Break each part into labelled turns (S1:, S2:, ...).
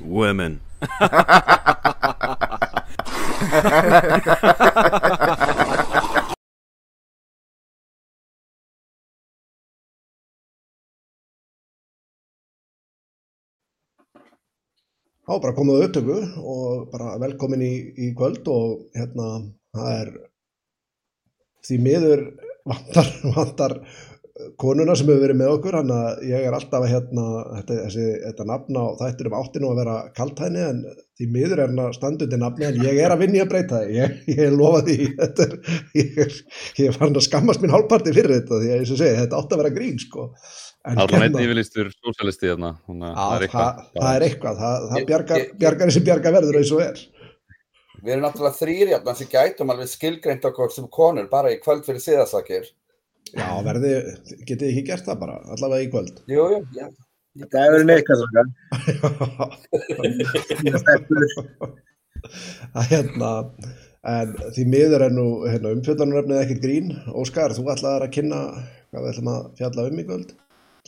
S1: Women.
S2: þá bara komið á upptöku og bara velkomin í, í kvöld og hérna það er því miður vantar, vantar konuna sem hefur verið með okkur hann að ég er alltaf að hérna þetta, þessi, þetta nafna og þættir um áttinu að vera kaltæni en því miður er hann að standa undir nafni en ég er að vinni að breyta það ég, ég lofa því. Er, ég, er, ég er farin að skammast mín hálfparti fyrir þetta því að ég svo segi þetta átt að vera grín sko.
S3: Allan einn yfirlistur sósalisti þarna
S2: það er eitthvað. það, er eitthvað, það, það bjargar, bjargar þessi bjargar verður eins og er.
S4: Við erum náttúrulega þrýri hérna sem gætum alveg skilgreint okkur sem konur bara í kvöld fyrir síðasakir
S2: Já, verði, getið ekki gert það bara, allavega í kvöld.
S4: Jú, jú, já.
S5: Það hefur verið neikast okkar.
S2: Það hérna, en því miður er nú hérna, umfjöldanuröfnið ekkert grín. Óskar, þú ætlaði að kynna hvað við ætlum að fjalla um í kvöld,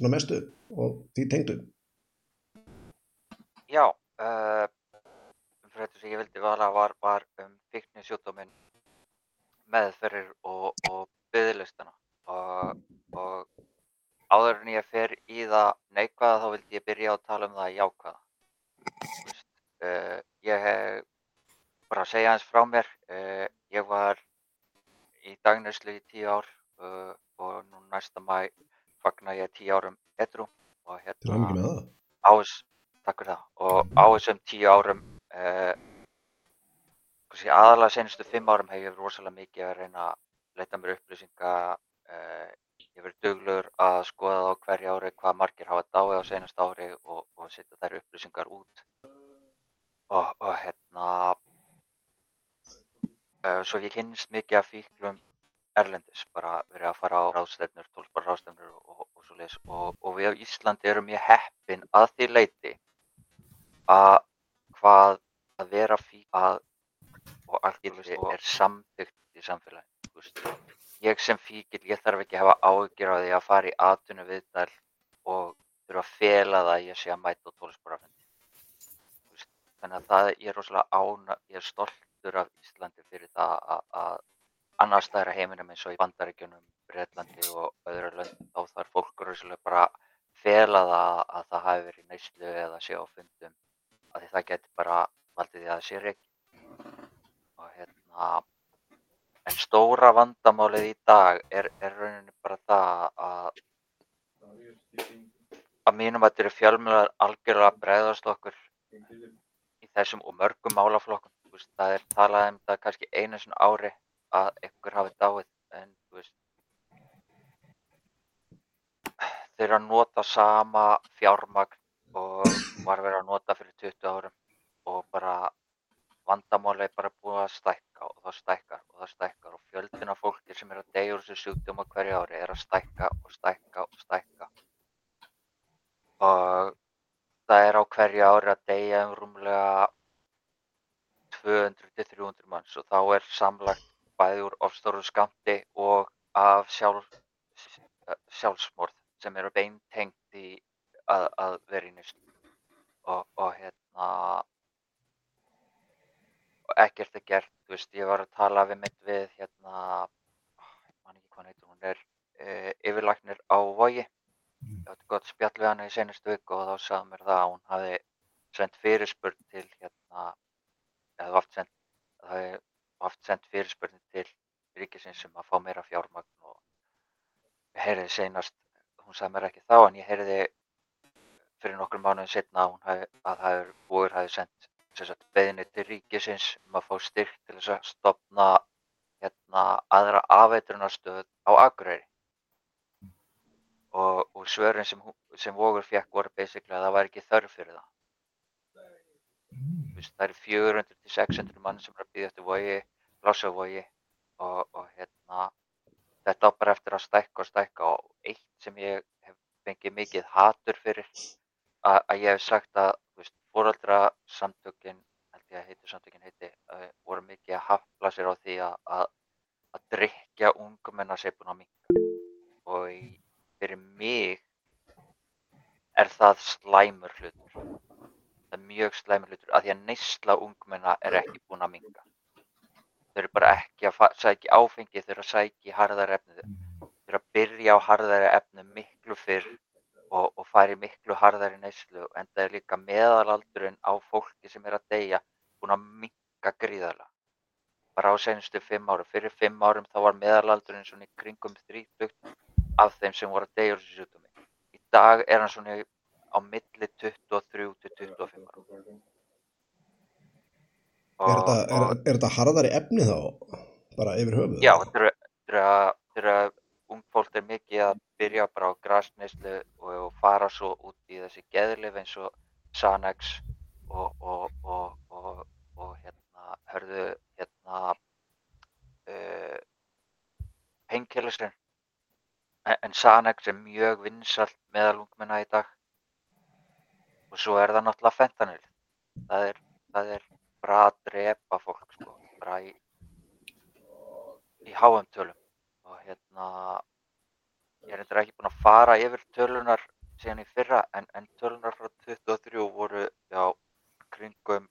S2: svona mestu og því tengdu.
S6: Já, uh, umfjöldur sem ég vildi vala var, var um fíknisjúkdóminn, meðferðir og, og byðlistana og, og áður en ég fer í það neikvæða þá vildi ég byrja að tala um það jákvæða. Vist, uh, ég hef bara að segja eins frá mér, uh, ég var í dagnarslu í tíu ár uh, og nú næsta mæ fagnar ég tíu árum edru og
S2: hérna
S6: ás, takk fyrir það, og á þessum tíu árum aðalega senustu fimm árum hef ég rosalega mikið að reyna að leita mér upplýsinga ég verið duglegur að skoða á hverju ári hvað margir hafa dáið á senast ári og, og setja þær upplýsingar út. Og, og hérna uh, svo ég kynst mikið af fíklum erlendis, bara verið að fara á ráðstefnur, tólspar ráðstefnur og, og svo leiðis og við á Íslandi erum mjög heppin að því leiti að hvað að vera fík og allt er sambyggt í samfélagi ég sem fíkil, ég þarf ekki að hafa áhyggjur á því að fara í atvinnu viðdæl og þurfa að fela það að ég sé að mæta á tólisbúrafendi. Þannig að það, ég er rosalega ána, ég er stoltur af Íslandi fyrir það að, að annars staðra heiminum eins og í Bandaríkjunum, Breitlandi og öðru lönd þá þarf fólk rosalega bara að fela það að það hafi verið neyslu eða sé á fundum að því það getur bara valdið því að það sé reiki. Og hérna, En stóra vandamálið í dag er, er rauninni bara það að að mínum að þetta eru fjölmjölar algjörlega að bregðast okkur í þessum og mörgum málaflokkum. Veist, það er talað um það kannski einu svona ári að ykkur hafi dáið en veist, þeir eru að nota sama fjármagn og var verið að nota fyrir 20 árum og bara vandamálið er bara búið að stækka og það stækkar og það stækkar og fjöldin af fólki sem er að deyja úr þessu sjúkdóma hverju ári er að stækka og stækka og stækka. Og það er á hverju ári að deyja um rúmlega 200-300 manns og þá er samlagt bæði úr ofstóru skamti og af sjálf, sjálfsmorð sem eru beintengt í að, að vera í nýst og, og hérna ekkert er gert, þú veist, ég var að tala við mitt við hérna, ég man ekki hvað heitur, hún er uh, yfirlagnir á Vogi, mm. ég átti gott spjall við hann í senastu viku og þá sagði mér það að hún hafi sendt fyrirspurn til hérna, eða haft sendt, sendt fyrirspurn til ríkisins um að fá meira fjármagn og ég heyrði senast, hún sagði mér ekki þá en ég heyrði fyrir nokkur mánuðin setna að hún hafi, að það er búir hafi sendt beðinni til ríkisins um að fá styrk til þess að stopna hérna, aðra afveitunarstöð á Akureyri og, og svörin sem, sem Vogur fekk voru basically að það var ekki þörf fyrir það. Mm. Það eru 400-600 mann sem er að býða eftir vogi, lásavogi og, og hérna, þetta á bara eftir að stækka og stækka og eitt sem ég hef fengið mikið hatur fyrir að, ég hef sagt að fóraldrasamtökin, held ég að heiti samtökin heiti, uh, voru mikið að hafla sér á því að, að, að drikja ungum en að seipuna minga og í, fyrir mig er það slæmur hlutur mjög slæmi hlutur að því að neysla ungmenna er ekki búin að minga. Þau eru bara ekki að sækja áfengi, þau eru að sækja harðar efni. Þau eru að byrja á harðari efni miklu fyrr og, og í miklu harðari neyslu en það er líka meðalaldurinn á fólki sem er að deyja búin að minga gríðarlega. Bara á senustu fimm árum. Fyrir fimm árum þá var meðalaldurinn svona í kringum 30 af þeim sem voru að deyja úr þessu sjúkdómi. Í dag er hann svona á milli 23 til 25 árum.
S2: Er þetta, er, er þetta harðari efni þá? Bara yfir höfuð?
S6: Já, þegar þegar- þegar ung fólk er mikið að byrja bara á grasneyslu og, og fara svo út í þessi geðlif eins og Xanax og, og, og, hérna, hörðu, hérna, uh, painkillersinn. En, Xanax er mjög vinsalt meðal ungmenna í dag. Og svo er það náttúrulega fentanyl. Það er, það er bara að drepa fólk, sko, bara í, í háum tölum hérna ég er eitthvað ekki búinn að fara yfir tölunar síðan í fyrra en, en tölunar frá 23 voru já kringum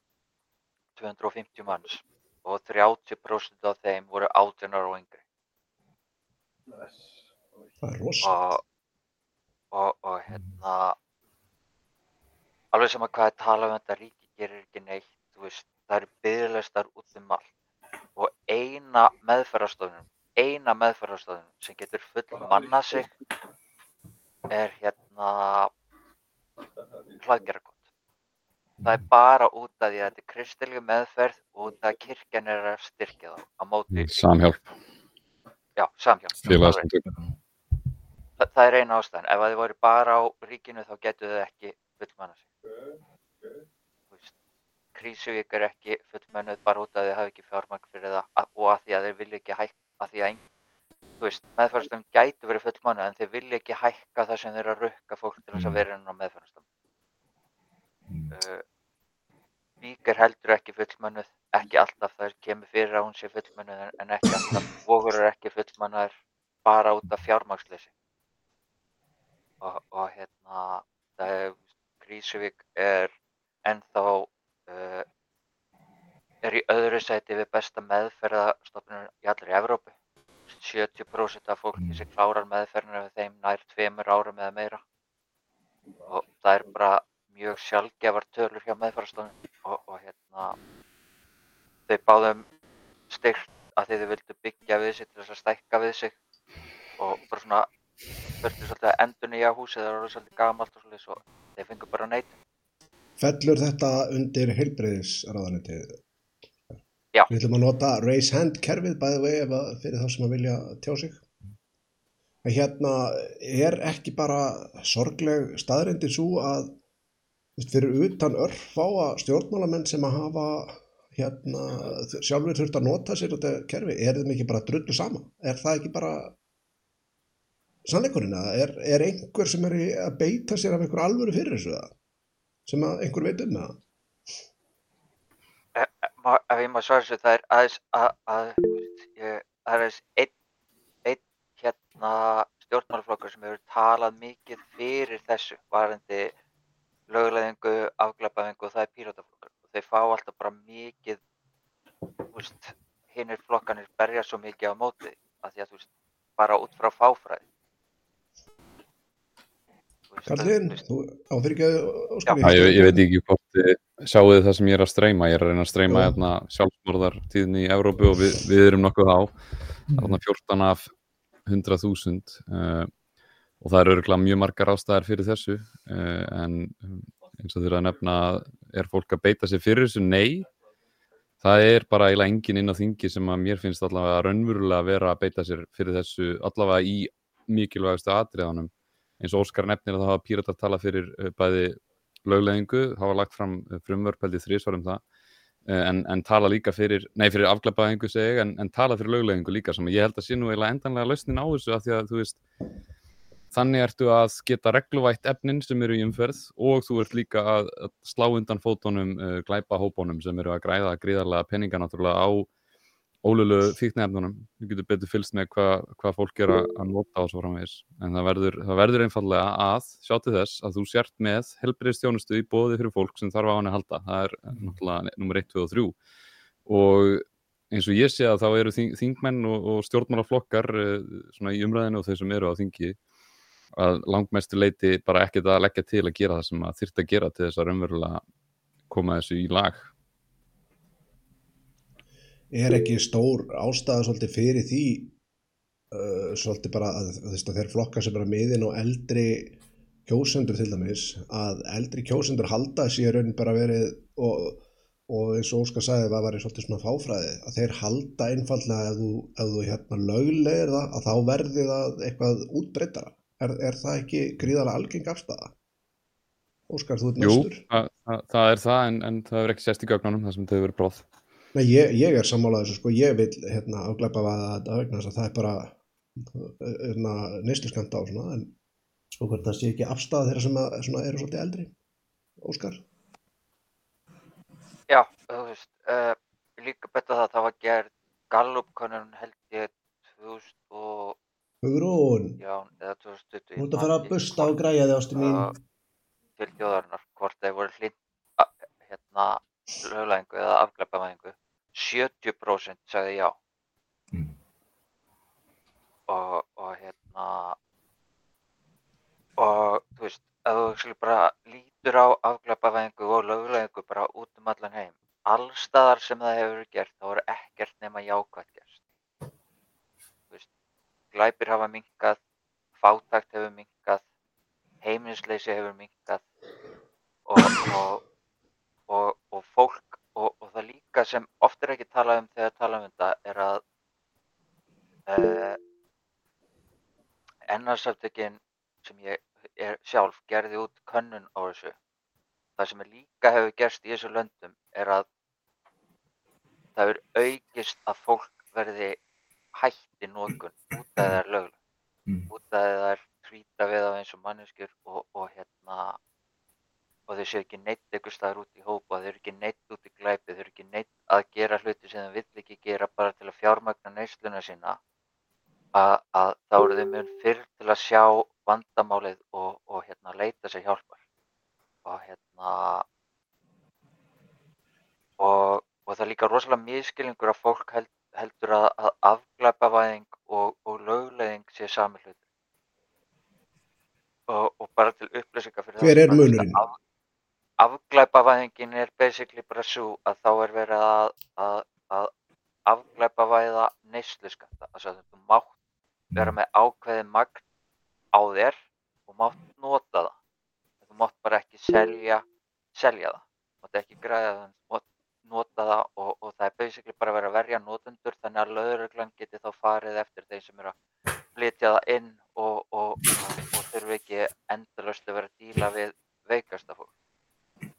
S6: 250 manns og 30% af þeim voru 18 ára og yngri
S2: Það er rosa.
S6: og, og, hérna alveg sem að hvað er talað um þetta ríki gerir ekki neitt veist, það eru byggðlistar út um allt og eina meðferðarstofnun eina meðferðarstofnun sem getur full manna sig er hérna hlaðgerðarkot það er bara út af því að þetta er kristilegu meðferð og út af að kirkjan er að styrkja þá á móti
S3: Samhjálp,
S6: já, samhjálp alveg.
S3: félagsamtök.
S6: Þa, það er eina ástæðan. Ef að þið voru bara á ríkinu þá getur þið ekki fullmanna sig. Þú veist, Krísuvík er ekki fullmannuð bara út af því að þið hafi ekki fjármagn fyrir það að- og að því að þeir vilja ekki hækka að því að þú veist, meðferðarstöðum gætu verið fullmannuð en þeir vilja ekki hækka það sem þeir eru að rukka fólk til þess að vera inn á meðferðarstöðum. Uh, Vík er heldur ekki fullmannuð, ekki alltaf það kemur fyrir að hún sé fullmannuð en, ekki alltaf. Vogur er ekki fullmannuð bara út af fjármagnsleysi og, og hérna það er, Krísuvík er ennþá uh, er í öðru sæti við besta meðferðastofnun í allri Evrópu. 70% af fólki sem klárar meðferðinu við þeim nær tveimur árum eða meira. Og það er bara mjög sjálfgefar tölur hjá meðferðastofnun og, og hérna þau báðum styrt að þið vildu byggja við sig til þess að stækka við sig og bara svona þurftu svolítið að endur nýja húsið það var svolítið gamalt og svolítið svo þeir fengu bara neitt
S2: Fellur þetta undir heilbreyðisraðanitið?
S6: Já.
S2: Við ætlum að nota raise hand kerfið bæði vegi ef að fyrir þá sem að vilja tjá sig. En hérna er ekki bara sorgleg staðreindi svo að fyrir utan örfáa stjórnmálamenn sem að hafa hérna sjálfur þurft að nota sér þetta kerfi, er þeim ekki bara drullu sama? Er það ekki bara sannleikurinn eða er, er einhver sem er að beita sér af einhver alvöru fyrir þessu eða? sem að einhver veit um það?
S6: Ef ég má svara þessu það er aðeins að, að, ég, það er aðeins einn ein, hérna stjórnmálaflokkur sem hefur talað mikið fyrir þessu varandi lögleðingu, afglapaðingu og það er pírátaflokkur og þeir fá alltaf bara mikið veist, hinnir flokkanir berja svo mikið á móti af því að þú veist, bara út frá fáfræði Þú
S2: Karlinn,
S6: þú
S2: þú áfyrir ekki að óskar
S3: Já, ég, ég veit ekki hvort þið sjáu þið það sem ég er að streyma. Ég er að reyna að streyma hérna, sjálfsmorðartíðni í Evrópu og við, við erum nokkuð á. Þarna 14 af 100.000 uh, og það eru örgulega mjög margar ástæðar fyrir þessu uh, en eins og þurfa að nefna er fólk að beita sér fyrir þessu? Nei. Það er bara eiginlega enginn inn á þingi sem að mér finnst allavega raunverulega að vera að beita sér fyrir þessu allavega í mikilvægastu atriðanum eins og Óskar nefnir að það hafa píratar talað fyrir uh, bæði lögleðingu, hafa lagt fram uh, frumvörp held í þrísvar um það uh, en, en tala líka fyrir, nei fyrir afglapaðingu segi ég, en, en tala fyrir lögleðingu líka sem ég held að sé nú eiginlega endanlega lausnin á þessu af því að þú veist þannig ertu að geta regluvætt efnin sem eru í umferð og þú ert líka að, að slá undan fótunum uh, glæpa hópunum sem eru að græða gríðarlega peninga náttúrulega á ólölu fíknefnunum, við getum betur fylgst með hvað hva fólk er að nota og svo framvegis, en það verður, það verður einfallega að sjá til þess að þú sért með helbriðstjónustu í bóði fyrir fólk sem þarf á hann að halda, það er náttúrulega nummer 1, 2 og 3 og eins og ég sé að þá eru þing, þingmenn og, og stjórnmálaflokkar eh, svona í umræðinu og þeir sem eru á þingi að langmestu leiti bara ekkert að leggja til að gera það sem að þyrft að gera til þess að raunverulega koma þessu í lag
S2: er ekki stór ástæða svolítið fyrir því uh, svolítið bara að, að, að þeir flokka sem er að miðin og eldri kjósendur til dæmis að eldri kjósendur halda sér raunin bara verið og, og eins og Óskar sagði það var svolítið svona fáfræði að þeir halda einfallega ef þú, ef þú hérna löglegir það að þá verði það eitthvað útbreytara er, er það ekki gríðarlega algeng afstæða? Óskar, þú
S3: Jú,
S2: næstur?
S3: það, það, það er það en, en það er ekki sérst í gögnunum það sem þau verið bróð
S2: Nei, ég, ég er sammálaður þessu sko, ég vil hérna afglæpa að þetta vegna þess að það er bara hérna, neysluskanta á svona, en sko hvort það sé ekki afstæða þeirra sem að, svona, eru svolítið eldri, Óskar?
S6: Já, þú veist, uh, líka betur það að það var gerð Gallup-könnun held ég 2000 og,
S2: Hugrún,
S6: já, eða 2020.
S2: þú ert að fara að busta og græja þig ástu mín.
S6: Til þjóðarinnar, hvort þeir voru hlýtt, hérna, löglæðingu eða afglæpavæðingu. 70% sagði já.
S1: Mm.
S6: Og, og hérna, og þú veist, ef þú bara lítur á afglæpavæðingu og löglæðingu bara út um allan heim, allstaðar sem það hefur gert, þá er ekkert nema jákvæmt gerst. Þú veist, glæpir hafa minkað, fátækt hefur minkað, heimilisleysi hefur minkað og, og, og, og fólk og, og það líka sem oft er ekki talað um þegar talað um þetta er að uh, ennarsaftökin sem ég er sjálf gerði út könnun á þessu það sem er líka hefur gerst í þessu löndum er að það hefur aukist að fólk verði hætti nótkun út að það er löglega
S1: Mm.
S6: út að það er trýta við á eins og manneskjur og, og hérna og þau séu ekki neitt einhver staðar út í hópa þau eru ekki neitt út í glæpi þau eru ekki neitt að gera hluti sem þau vill ekki gera bara til að fjármagna neysluna sína að, að þá eru þau mun fyrr til að sjá vandamálið og, og hérna leita sér hjálpar og hérna og, og það er líka rosalega miskilingur að fólk held, heldur að, að afglæpavæðing og, og lögleðing sé sami hlutur og, og bara til upplýsingar fyrir
S2: Hver
S6: þá
S2: er munurinn?
S6: Af, afglæpavæðingin er basically bara svo að þá er verið að, að, að afglæpavæða neysluskatta þess að þú mátt vera með ákveðið magn á þér og mátt nota það. Þú mátt bara ekki selja selja það, þú mátt ekki græða það þú mátt nota það og, og það er basically bara verið að verja notendur þannig að lögreglan geti þá farið eftir þeim sem eru að flytja það inn og, og, og, þurfi ekki endalaust að vera að díla við veikasta fólk.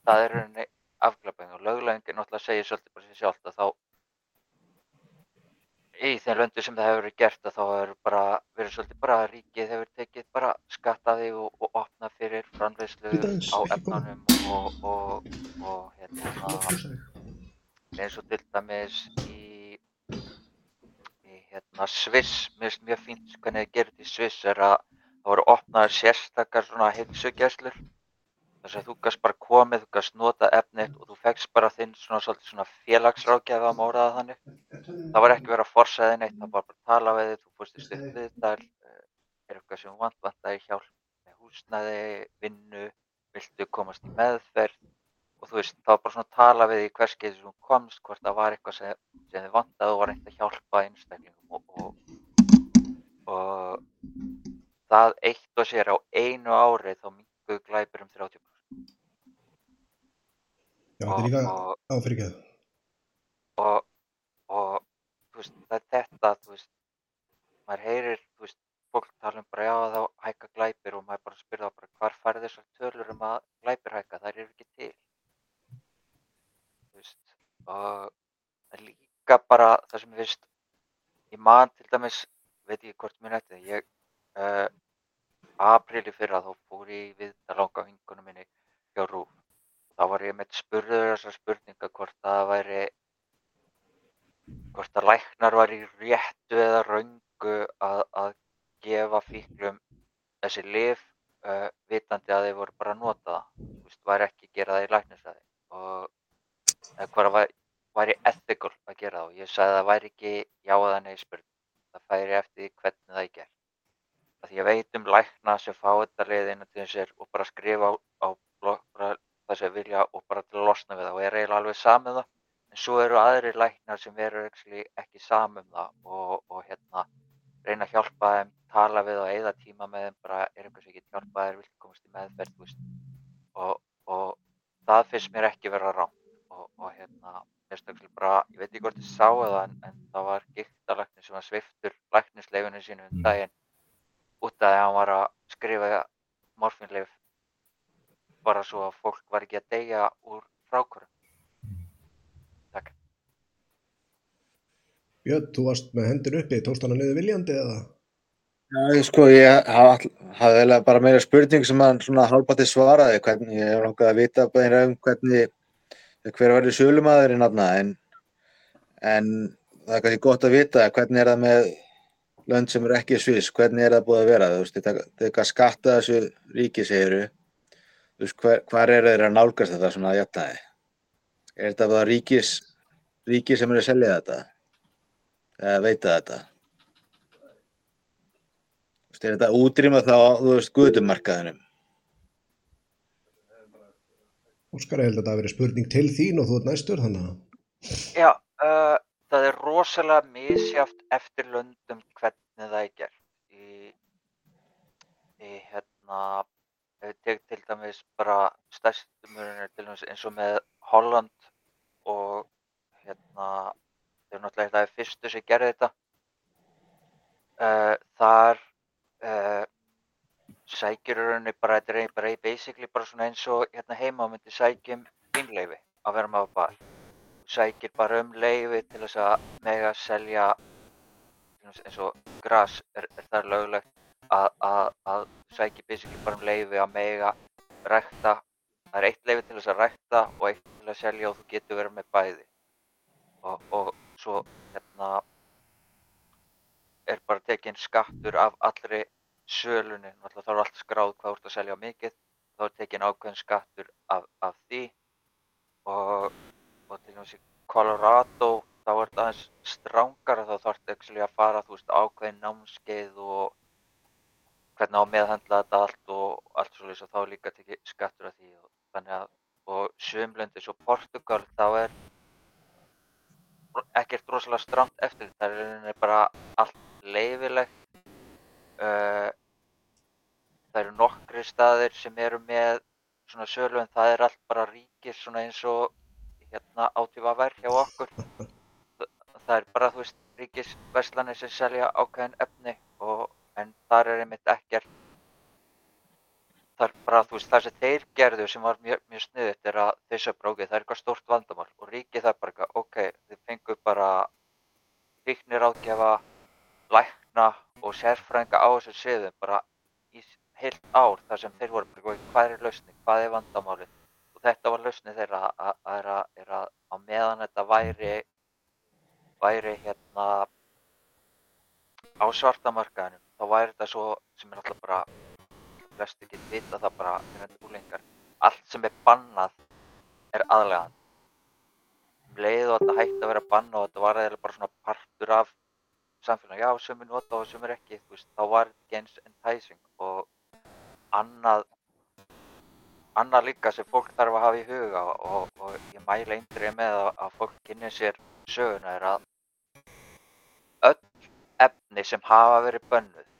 S6: Það er rauninni afglaping og löglegin náttúrulega segir svolítið bara sér sjálft að þá í þeim löndu sem það hefur verið gert að þá hefur bara verið svolítið bara að ríkið hefur tekið bara skatt af því og, og opnað fyrir
S2: aðeins,
S6: á efnunum og, og, og hérna eins og til dæmis í, í hérna Sviss, mér finnst mjög fínt hvernig gerir þetta í Sviss er að það voru opnaðar sérstakar svona heilsugjæslur þess að þú gast bara komið, þú gast nota efnið og þú fegst bara þinn svona, svolítið svona félagsrákjafi að móraða þannig. Það var ekki verið að forsa þig neitt, það var bara að tala við þig, þú fórst í stutt viðtal, eh, er eitthvað sem vant, vantaði hjálp með húsnæði, vinnu, viltu komast í meðferð? Og þú veist, það var bara svona að tala við í hvers getur sem þú komst, hvort það var eitthvað sem, sem þið vantaði og var eitthvað að hjálpa einstaklingum og, og, og það eitt og sér á einu ári þá minguðu glæpir um 30%.
S2: Já, þetta er líka áfrikað.
S6: og, og þú veist, það er þetta, þú veist, maður heyrir, þú veist, fólk tala um bara já þá hækka glæpir og maður bara spyrir það bara hvar færði þessar tölur um að glæpir hækka, þær eru ekki til. Þú veist, og það líka bara það sem ég veist, ég man til dæmis, veit ég hvort mér nætti það, ég, uh, apríli fyrra þá fór ég við að langa vingunum minni hjá Rúf. Þá var ég með spurður þessar spurninga hvort það væri hvort að læknar var í réttu eða röngu að, að gefa fíklum þessi lif uh, vitandi að þeir voru bara að nota það, þú veist, væri ekki að gera það í læknisfræði og eða hvað var, væri ethical að gera það og ég sagði að það væri ekki já eða nei spurning, það færi eftir hvernig það er gert. Því ég veit um lækna sem fá þetta leiðina til sér og bara skrifa á, á sem þeir vilja og bara til að losna við það og er eiginlega alveg samið það. En svo eru aðrir læknar sem eru ekki samum það og, og hérna reyna að hjálpa þeim, tala við og eigða tíma með þeim, bara er eitthvað sem get hjálpa þér, viltu komast í meðferð. Og, og það finnst mér ekki vera rámt og, og hérna, bara, ég veit ekki hvort ég sá það en, en það var gíktalæknir sem var sviftur læknisleifinu sínu um
S2: Mm.
S6: daginn út af því að hann var að skrifa morfinleif bara svo að fólk var ekki að deyja úr frákvörum. Takk.
S2: Björn, þú varst með hendur uppi, tókst hana niður viljandi eða?
S5: Já, ég sko, ég haf- hafði eiginlega bara meira spurning sem hann svona hálpati svaraði, hvernig, ég hef langaði að vita bara um hvernig, hver verður sölumæðurinn aðna, en, en það er kannski gott að vita, hvernig er það með lönd sem eru ekki sviss, hvernig er það búið að vera, þú veist, þetta er eitthvað skatta þessu ríki, segiru, þú veist, hver, hvar er þeir að nálgast þetta svona að jætnaði? Er þetta bara ríkis, ríki sem eru að selja þetta? Eða veita þetta? Þú veist, er þetta útrýma þá, þú veist, guðumarkaðinum?
S2: Óskar, ég held að þetta hafi verið spurning til þín og þú ert næstur þannig að...
S6: Já, uh, það er rosalega misjáft eftir löndum hvernig það er gert. Í, í hérna, ég tek til dæmis bara stærstu mörunir til dæmis eins og með Holland og hérna, þau eru náttúrulega það er fyrstu sem gerði þetta. Uh, þar uh, í rauninni bara, þetta er bara basically bara svona eins og hérna heima myndi sækjum innleifi að vera með á bar sækir bara um leifi til þess að mega selja eins og gras er, er það löglegt að, sækir basically bara um leifi að mega rækta. Það er eitt leifi til þess að rækta og eitt til að selja og þú getur verið með bæði. Og, og svo hérna er bara tekinn skattur af allri sölunni, náttúrulega þá er allt skráð hvað þú ert að selja mikið, þá er tekinn ákveðin skattur af, af því. Og, og til dæmis í Colorado þá er þetta aðeins strángara þá þarf þetta að fara þú veist ákveðin námskeið og hvernig á meðhandla þetta allt og allt svo og þá er líka tekið skattur af því og þannig að og sömlöndi svo Portugal þá er ekkert rosalega stramt eftir þetta er í rauninni bara allt leifilegt uh, það eru nokkri staðir sem eru með svona sölu en það er allt bara ríkis svona eins og hérna átífaver hjá okkur. Þa- það er bara þú veist ríkis verslanir sem selja ákveðin efni og en þar er einmitt ekkert það er bara þú veist það sem þeir gerðu sem var mjög, mjög sniðut er að sög brókið það er eitthvað stórt vandamál. Og ríkið það bara ok þið fengu bara fíknir ágjafa lækna og sérfrænga á þessu sviðum bara í heilt ár þar sem þeir voru bara "Ok, hvað er lausnin, hvað er vandamálið? Og þetta var lausnin þeirra að, að, að, að, á meðan þetta væri væri hérna á svartamarkaðinum þá væri þetta svo sem er alltaf bara flesti get vita það bara allt sem er bannað er aðlegan um leið og þetta hætti að vera bannað og þetta var eða bara svona partur af samfélag, já, sumir nota og sumir ekki, þú veist, þá var þetta ekki eins enticing og annað annað líka sem fólk þarf að hafa í huga og, og ég mæla eindrið með að, að fólk kynni sér söguna er að öll efni sem hafa verið bönnuð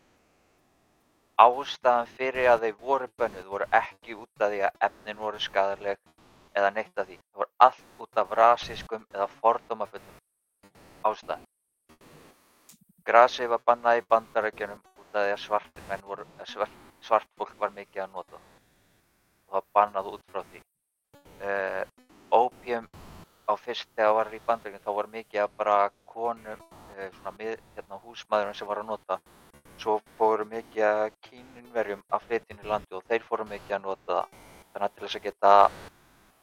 S6: ástæðan fyrir að þau voru bönnuð voru ekki út af því að efnin voru skadaleg eða neitt af því, það voru allt út af rasískum eða fordómafullum ástæðan Grasið var bannað í bandarækjunum út af því að svartir menn voru, svart, svart fólk var mikið að nota. Og það bannað út frá því. Uh, opium á fyrst þegar það var í bandarækjunum þá var mikið að bara konum, uh, svona mið, hérna, húsmaðurum sem var að nota. Svo fóru mikið að kínunverjum að flytja inn í landi og þeir fóru mikið að nota það. Þannig að til þess að geta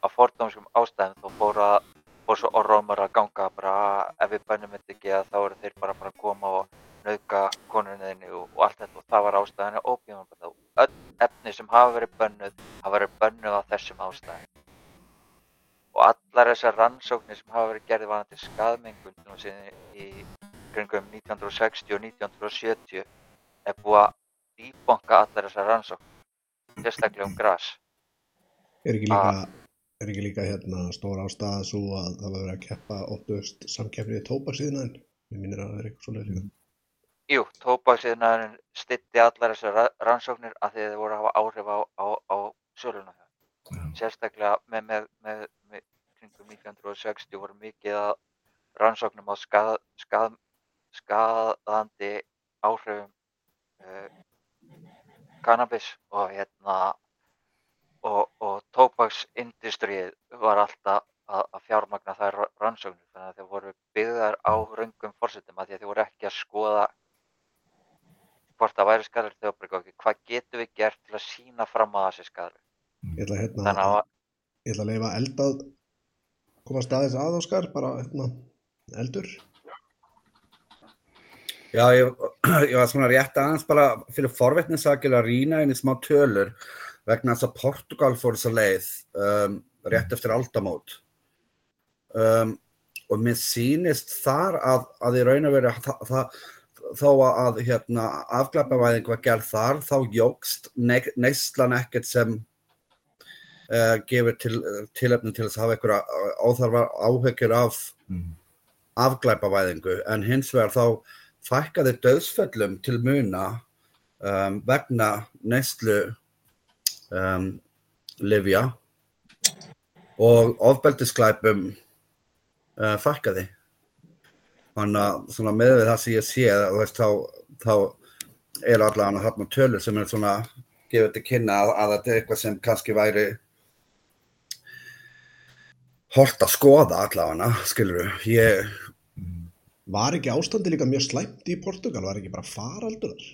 S6: að fordómskum ástæðum þá fóru að fór svo orðrómar að ganga bara ef við bönnum þetta ekki að þá eru þeir bara, bara að koma og nauðga konunniðinni og, og allt þetta. Og það var ástæðan óbíðan og öll efni sem hafa verið bönnuð hafa verið bönnuð á þessum ástæðan og allar þessar rannsóknir sem hafa verið gerðið varandi skadmengun í kringum 1960 og 1970 er búið að dýbonka allar þessar rannsóknir sérstaklega um græs
S2: Er ekki líka, er ekki líka hérna stór ástæða svo að það verið að keppa óttust samkeppnið tópaksíðina en mér minnir að það er eitthvað svoleiðis líka.
S6: Jú, tópaksíðnaðurinn stytti allar þessar ra- rannsóknir að þið voru að hafa áhrif á, á, á söluna hjá. þeim. Sérstaklega með, með, með, með kringum 1960 voru mikið að rannsóknum á skað, skað, skaðandi áhrifum uh, cannabis og hérna og, og tóbaksindustrið var alltaf að, að fjármagna þær ra- rannsóknir þannig að þeir voru byggðar á röngum fórsetum að því að þeir voru ekki að skoða hvort það væri skadar þjóðbryggóki, hvað getum við gert til að sína fram að þessi skadar
S2: Ég ætla hérna
S6: þannig að
S2: ég ætla að leifa eldað komast aðeins að Óskar, bara hérna eldur.
S1: Já, ég, ég var svona rétt aðeins bara fyrir forvetninsakil að rýna í smá tölur vegna þess að Portugal fór þessa leið um, rétt eftir aldamót. Um, og mér sýnist þar að, að í raun og veru þó að, að hérna, afglæpavæðing var gerð þar, þá jógst ne neyslan ekkert sem uh, gefur til, tilefni til þess að hafa einhverja óþarfa áhyggjur af afglæpavæðingu en hins vegar þá fækkaði döðsföllum til muna um, vegna neyslu um, livja og ofbeldisglæpum uh, fækkaði. Þannig að með það sem ég sé þú veist, þá, þá er allavega þarna tölur sem er svona gefið til kynna að, að þetta er eitthvað sem kannski væri hort að skoða allavega, skilur ég
S2: Var ekki ástandi líka mjög slæmt í Portugal, var ekki bara faraldur þar?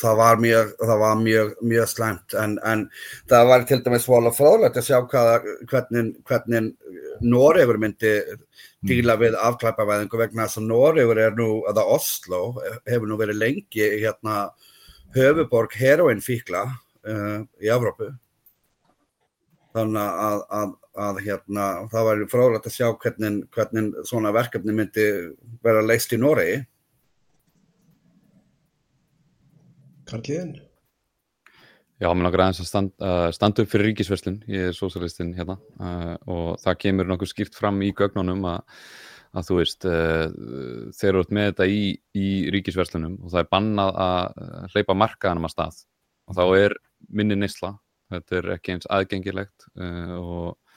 S1: það var mjög, það var mjög, mjög slæmt. En, en það var til dæmis vola fróðlegt að sjá hvaða, hvernig, hvernig Noregur myndi díla við afklæpavæðingu vegna þess að Noregur er nú, eða Oslo hefur nú verið lengi hérna höfuborg heroinfíkla uh, í Evrópu þannig að, að, að hérna, það var fróðlegt að sjá hvernig, hvernig svona verkefni myndi vera leist í Noregi
S2: Karliðin?
S3: Já, mér langar aðeins að stand, uh, standa upp fyrir ríkisverslun, ég er sósælistinn hérna uh, og það kemur nokkuð skýrt fram í gögnunum að, að þú veist, uh, þeir eru með þetta í, í ríkisverslunum og það er bannað að hleypa markaðanum að stað og þá er minni neysla, þetta er ekki eins aðgengilegt uh, og,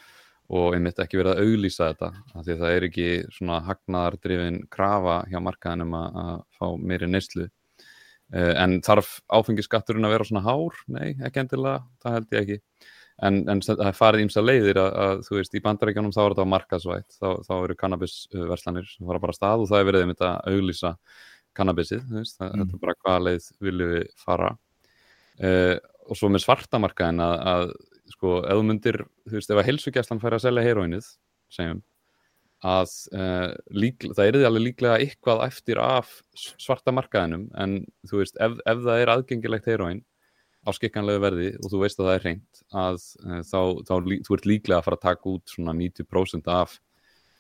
S3: og einmitt ekki verið að auglýsa þetta af því að það er ekki svona hagnaðardrifin krafa hjá markaðanum að, að fá meiri neyslu Uh, en þarf áfengiskatturinn að vera svona hár? Nei, ekki endilega, það held ég ekki. En, en það er farið ímsa leiðir að, að þú veist, í bandarækjanum þá er þetta á markasvætt, þá, þá eru kannabisverslanir sem fara bara að stað og það er verið einmitt að auglýsa kannabisið, þú veist, það,
S7: Mm.
S3: þetta er bara hvaða leið viljum við fara. Uh, og svo með svartamarkaðin að, að, sko, ef þú myndir, þú veist, ef að heilsugjastlan færi að selja heroinnið, segjum, að uh, lík, það er alveg líklega eitthvað eftir af svarta markaðinum en þú veist, ef, ef það er aðgengilegt heroin á skikkanlegu verði og þú veist að það er reynd að uh, þá, þá lí, þú ert líklega að fara að taka út svona 90% af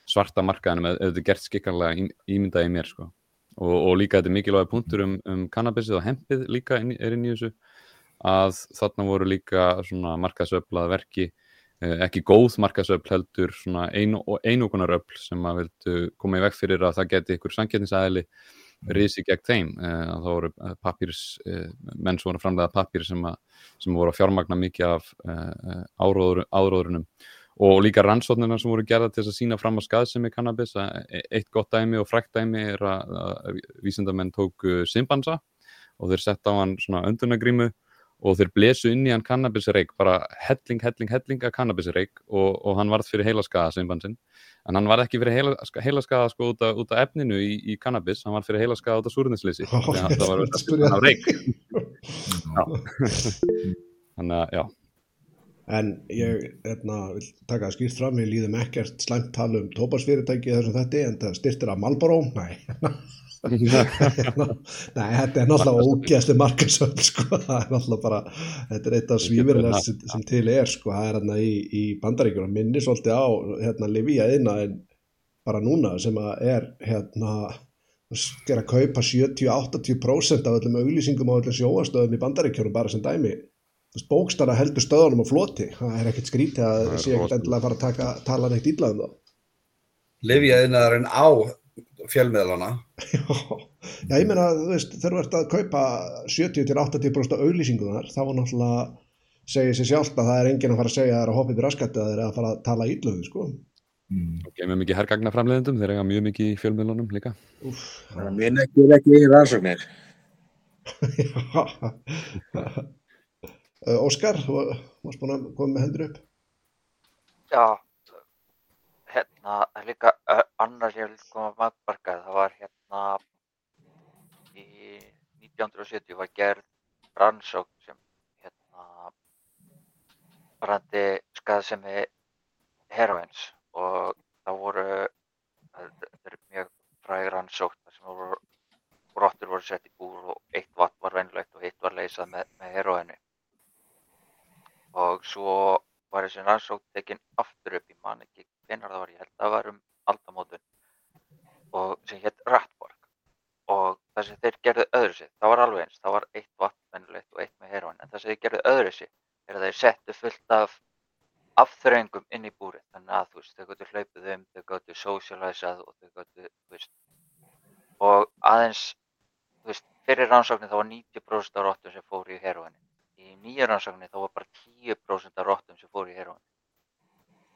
S3: svarta markaðinum ef, ef þetta er gert skikkanlega í, ímyndaði mér sko. og, og líka þetta er mikilvæg punktur um, um kannabisið og hempið líka er inn í þessu að þarna voru líka svona markaðsöflað verki eh, ekki góð markasöfl heldur svona einu, einúkunaröfl sem að vildu koma í veg fyrir að það geti ykkur samkettnisæðili risi gegn þeim. Eh, að það voru eh, papírs eh, menn sem voru framlega papír sem, að, sem voru að fjármagna mikið af áróður, áróðurunum og líka rannsóknirna sem voru gerða til að sína fram að skaðsemi kannabis e- eitt gott dæmi og frækt dæmi er að, að vísindamenn tóku simpansa og þeir sett á hann svona öndunagrímu og þeir blesu inn í hann kannabisreik bara helling, helling, helling að kannabisreik og, og hann varð fyrir heilaskaða simbansinn en hann varð ekki fyrir heila, heilaskaða sko út af, út af efninu í, í kannabis hann varð fyrir heilaskaða út af súrunisleysi það var
S2: ég
S3: verið að
S2: spyrja.
S3: spyrja hann af reik þannig að já.
S2: En ég hérna, vil taka það skýrt fram, við líðum ekkert slæmt tala um tóparsfyrirtæki þessum þetta, en það styrtir að Malboró, nei. Nei, þetta er náttúrulega ógæsli markasöfn, sko, það er náttúrulega bara, þetta er eitt af svífurilega sem, sem til er, sko, það er hérna í, í bandaríkjum, minni svolítið á, hérna, Livía eina en bara núna sem að er, hérna, er að kaupa 70-80% af öllum auglýsingum á öllum sjóastöðum í bandaríkjum bara sem dæmi. Bókstara heldur stöðunum á floti. Það er ekkert skrítið að það sé ekkert endilega að fara að taka, tala neitt íla um það
S1: Livjaðinaðurinn á fjölmiðlana.
S2: Já, ég meina, þú veist, þegar þú ert að kaupa 70-80% auglýsingunar þá er náttúrulega segið sér sjálft að það er enginn að fara að segja að það er að hoppa upp í raskætti að það er að fara að tala ílöfu, um sko.
S3: Mm. og geymum mikið herrgagna framleiðendum þeir eiga mjög mikið í fjölmiðlunum líka.
S5: Það minn ekki ekki í rannsóknir.
S2: Óskar, þú varst búin að koma með hendur upp.
S6: Já, hérna, líka ö- annar ég vil koma að matbarkað, það var hérna í 1970 var gerð rannsókn sem hérna varandi skaðsemi heroins og það voru þetta er mjög fræg rannsókn þar sem voru rottur voru sett í búr og eitt vatn var venjulegt og eitt var leysað með, með heroini og svo var þessi rannsókn tekin aftur upp, ég man ekki hvenær það var, ég held að það var um aldamótun og sem hétt Rattborg og það sem þeir gerðu öðru sig, það var alveg eins, það var eitt vatn venjulegt og eitt með heroin, en það sem þeir gerðu öðru sig er að þeir settu fullt af afþröngum inn í búrið, þannig að þú veist, þau gáttu hlaupið um, þau gáttu socializað og þau gáttu, þú veist, og aðeins, þú veist, fyrir rannsóknin þá var 90% af rottum sem fóru í heroinni. Í nýju rannsóknin þá var bara 10% af rottum sem fóru í heroinni.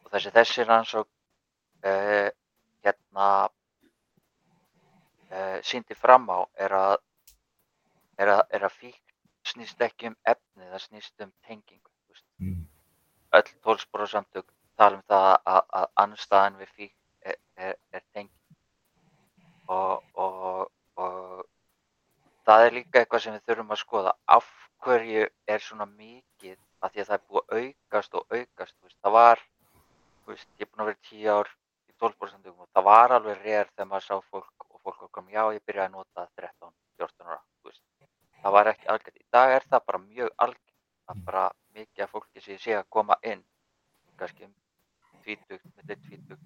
S6: Og þessi þessi rannsókn, uh, hérna, uh, síndi fram á er að, er að, er að fíkn snýst ekki um efni, það snýst um tengingu.
S7: Mm.
S6: Öll tólsporasamtök tala um það að, að anstæðan við fíkn er, er, er tenging. Og, og, og það er líka eitthvað sem við þurfum að skoða. Af hverju er svona mikið að því að það er búið að aukast og aukast. það var, veist, ég er búin að vera tíu ár í 12% og það var alveg reyr þegar maður sá fólk og fólk var komið, já ég byrjaði að nota 13-14 ára. þú veist. Það var ekki algjört. Í dag er það bara mjög algjört að bara mikið af fólki sem ég sé að koma inn, kannski um 20, millir 20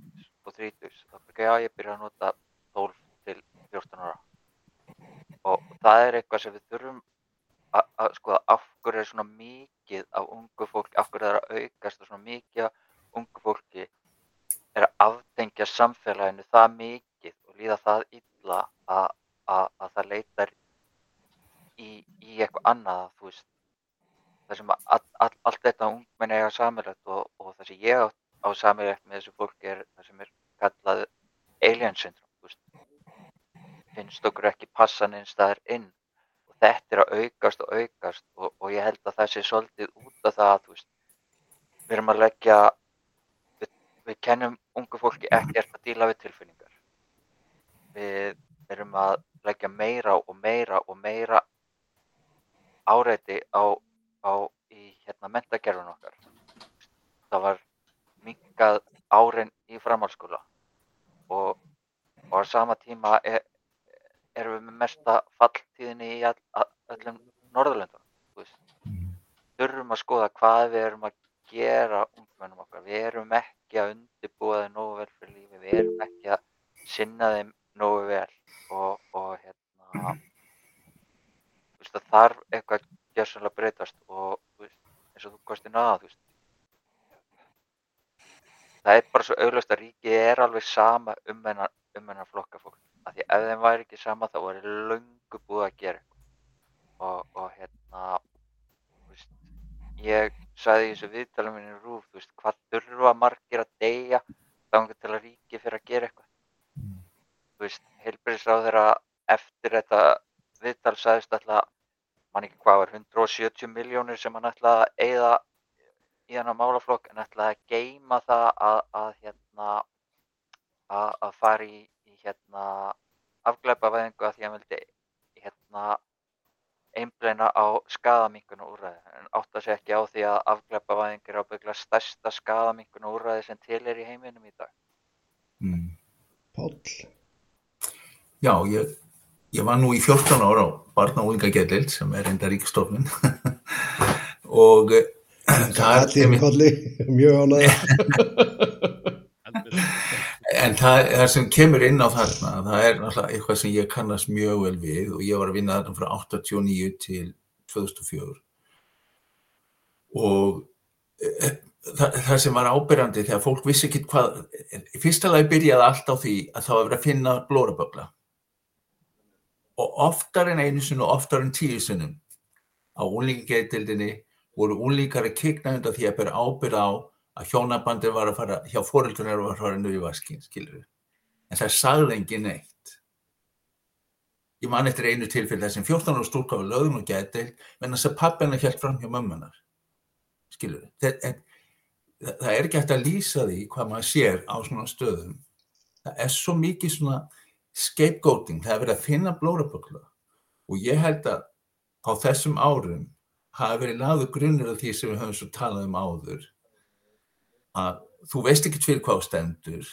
S6: og 30, þá byrja já ég byrjaði að nota 12 til 14 ára og það er eitthvað sem við þurfum að, skoða af hverju er svona mikið af ungu fólki, af hverju það er að aukast og svona mikið ungu fólki er að aftengja samfélaginu það mikið og líða það illa að, að, að það leitar í, í eitthvað annað, veist, það sem að, all, allt þetta ungmenni eiga samilegt og, og það sem ég á, á samilegt með þessu fólki er það sem er kallað alien veist, finnst okkur ekki passa neins staðar inn. Og þetta er að aukast og aukast og, og ég held að það sé svolítið út af það að við erum að leggja, við, kennum ungu fólki ekkert að díla við tilfinningar. Við erum að leggja meira og meira og meira áreiti á, á í hérna mentakerfin okkar. Það var minkað árin í framhaldsskóla og, og á sama tíma er, erum við með mesta falltíðinni í all, all, öllum Norðurlöndunum. Þurfum að skoða hvað við erum að gera ungmennum okkar. Við erum ekki að undirbúa þeim nógu vel fyrir lífi, við erum ekki að sinna þeim nógu vel og, og hérna, veist, það þarf eitthvað gjörsanlega breytast og veist, eins og þú kostir naða, þú veist. Það er bara svo augljóst að ríkið er alveg sama um hennar, um hennar flokka fólk. Af því ef þeim væri ekki sama þá væri löngu búið að gera eitthvað. Og, og hérna, veist, ég sagði í þessu viðtalum minni rúf, þú veist, hvað þurfa margir að deyja þangar til að ríkið fyrir að gera eitthvað. Þú veist, heilbyrðisráð þeirra eftir þetta viðtal sagðist alltaf, mann ekki hvað var, 170 miljónir sem hann ætlaði að eigða í hennar málaflokk en ætlaði að geima það að, að hérna, að, að fara í, í hérna afglæpavæðingu að því að hann vildi hérna einbleina á skadamingun og úrræði en átt að sig ekki á því að afglæpavæðing er ábyggla stærsta skadamingun og úrræði sem til er í heiminum í dag.
S7: Mm.
S2: Páll,
S7: Já, ég, ég var nú í 14 ára á barna og unga getild sem er enda ríkistofnun og eh, það er
S2: mjög ánægða.
S7: En það, það sem kemur inn á þarna, það er náttúrulega eitthvað sem ég kannast mjög vel við og ég var að vinna þarna frá 89 til 2004 og e, það, það sem var ábyrjandi þegar fólk vissi ekki hvað, fyrsta lagi byrjaði allt á því að það var verið að finna blórabögla. Og oftar en einu sinni og oftar en tíu sinnum á úlíkgeitildinni voru úlíkar að kikna undan því að byrja ábyrð á að hjónabandið var að fara, hjá fóröldunar var að fara nú í vaskin, skilur við. En það sagði engin neitt. Ég man eftir einu tilfelli þar sem 14 ára stúlka var lögum og gætil, menn þess að pappina hjælt fram hjá mömmunar. Skilur við. Það, það, það er ekki hægt að lýsa því hvað maður sér á svona stöðum. Það er svo mikið svona scapegoating, það er verið að finna blórabökla og ég held að á þessum árum hafa verið laðu grunnir af því sem við höfum svo talað um áður að þú veist ekki fyrir hvað stendur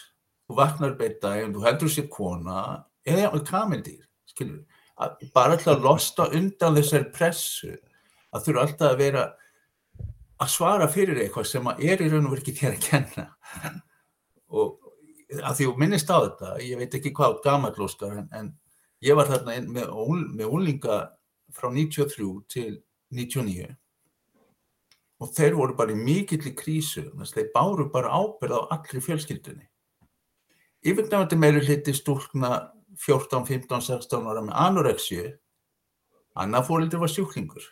S7: þú vaknar beita ef þú heldur sér kona eða kamendýr skilur, að bara alltaf að losta undan þessari pressu að þú eru alltaf að vera að svara fyrir eitthvað sem að er í raun og verið ekki þér að kenna. Og að því þú minnist á þetta ég veit ekki hvað gamallóskar en, en ég var þarna með, með úlinga frá 93 til 99 og þeir voru bara í mikill í krísu þannig að þeir báru bara ábyrð á allri fjölskyldunni. Yfirgnafandi meiri hliti stúlkna 14, 15, 16 ára með anorexju annað fólildur var sjúklingur.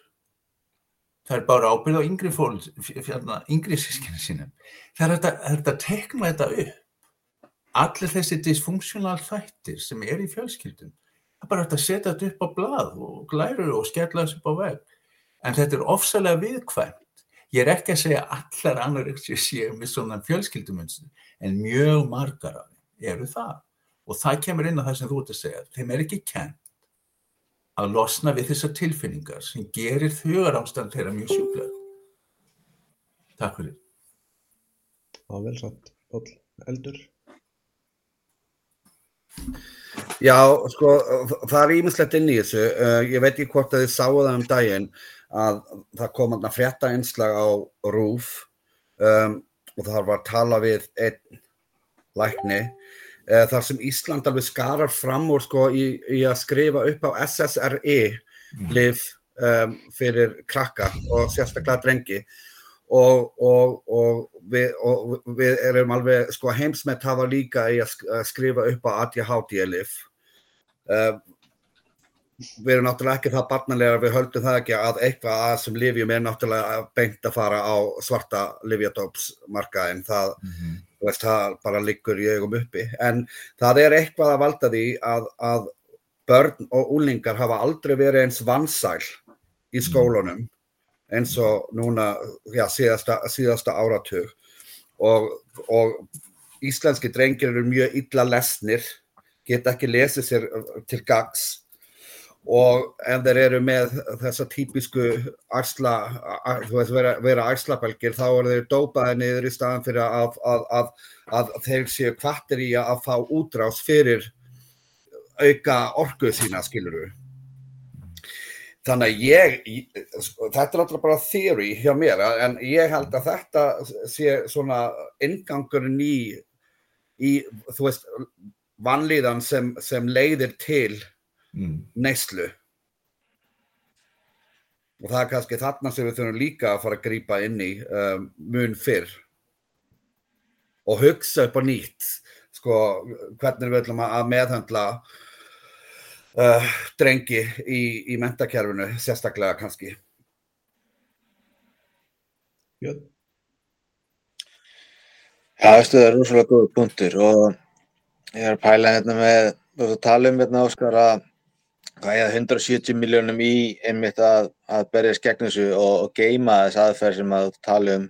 S7: Er bara ábyrð á yngri fólildur yngri sískinu sínum. Það er þetta, að tekna þetta upp allir þessi dysfunksional þættir sem er í fjölskyldun það er bara að setja þetta upp á blað og glæru og skella þessu upp á veg en þetta er ofsalega viðkvæmt Ég er ekki að segja allar anoreksíu séu með svona fjölskyldumönstu en mjög margar af þeim eru það og það kemur inn á það sem þú ert að segja. Þeim er ekki kent að losna við þessar tilfinningar sem gerir þjóðar ástand þeirra mjög sjúklega. Takk fyrir.
S2: Já, vel satt. Páll, eldur.
S1: Já, sko, það er ímislegt inn í þessu. Uh, ég veit ekki hvort að þið sáu það um daginn að það kom að frétta einslag á rúf um, og það var að tala við einn lækni uh, þar sem Ísland alveg skarar fram úr sko í, í að skrifa upp á SSRI mm. liv um, fyrir krakka og sérstaklega drengi og, og, og, við, og við erum alveg sko heimsmett hafa líka í að skrifa upp á ADHD liv uh, við erum náttúrulega ekki það barnalega við höldum það ekki að eitthvað að sem livjum er náttúrulega beint að fara á svarta livjadópsmarkaðin það, mm -hmm. veist, það bara liggur í augum uppi. En það er eitthvað að valda því að, að börn og úlingar hafa aldrei verið eins vansæl í skólunum eins og núna já, síðasta, síðasta áratug og, og íslenski drengir eru mjög illa lesnir geta ekki lesið sér til gags og ef þeir eru með þessa típisku arsla, þú veist, vera, vera arslapelgir þá eru þeir dópaði niður í staðan fyrir að, að, að, að þeir séu kvartir í að fá útrás fyrir auka orguð sína, skilur við. Þannig að ég, þetta er alltaf bara theory hjá mér, en ég held að þetta sé svona ingangurinn í, í þú veist, vanlíðan sem, sem leiðir til mm. neyslu og það er kannski þarna sem við þurfum líka að fara að grýpa inn í um, mun fyrr og hugsa upp á nýtt sko hvernig við ætlum að meðhandla uh, drengi í, í mentakerfinu sérstaklega kannski.
S2: Jörn
S5: Já, það er rosalega góð punktur og ég er að pæla hérna með, þú veist að tala um hérna Óskar að hvað er 170 miljónum í einmitt að, að berjast gegn þessu og, og geima þess aðferð sem að tala um.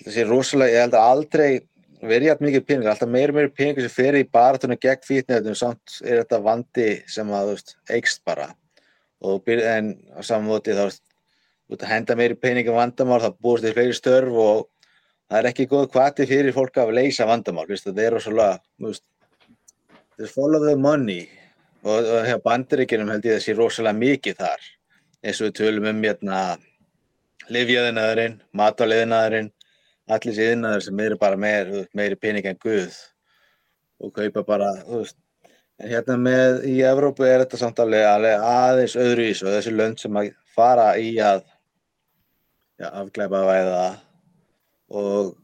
S5: Þetta sé rosalega, ég held að aldrei verið hjátt mikið peningur, alltaf meiri meiri peningur sem fer í baratunum gegn fítnefnum samt er þetta vandi sem að veist, eikst bara. Og en á saman móti þá að henda meiri peningum vandamál, það búist til fleiri störf og það er ekki góð kvati fyrir fólk að leysa vandamál, veist, það er rosalega, veist, þeir follow the money. Og, og hjá bandaríkjunum held ég að sé rosalega mikið þar, eins og við tölum um hérna livjaðinaðurinn, mataliðinaðurinn, allir þessi yðnaður sem eru bara meir, þú veist, meiri pening en guð og kaupa bara, þú veist, en hérna með í Evrópu er þetta samt alveg, aðeins öðruvís og þessi lönd sem að fara í að ja, afglæpa væða og,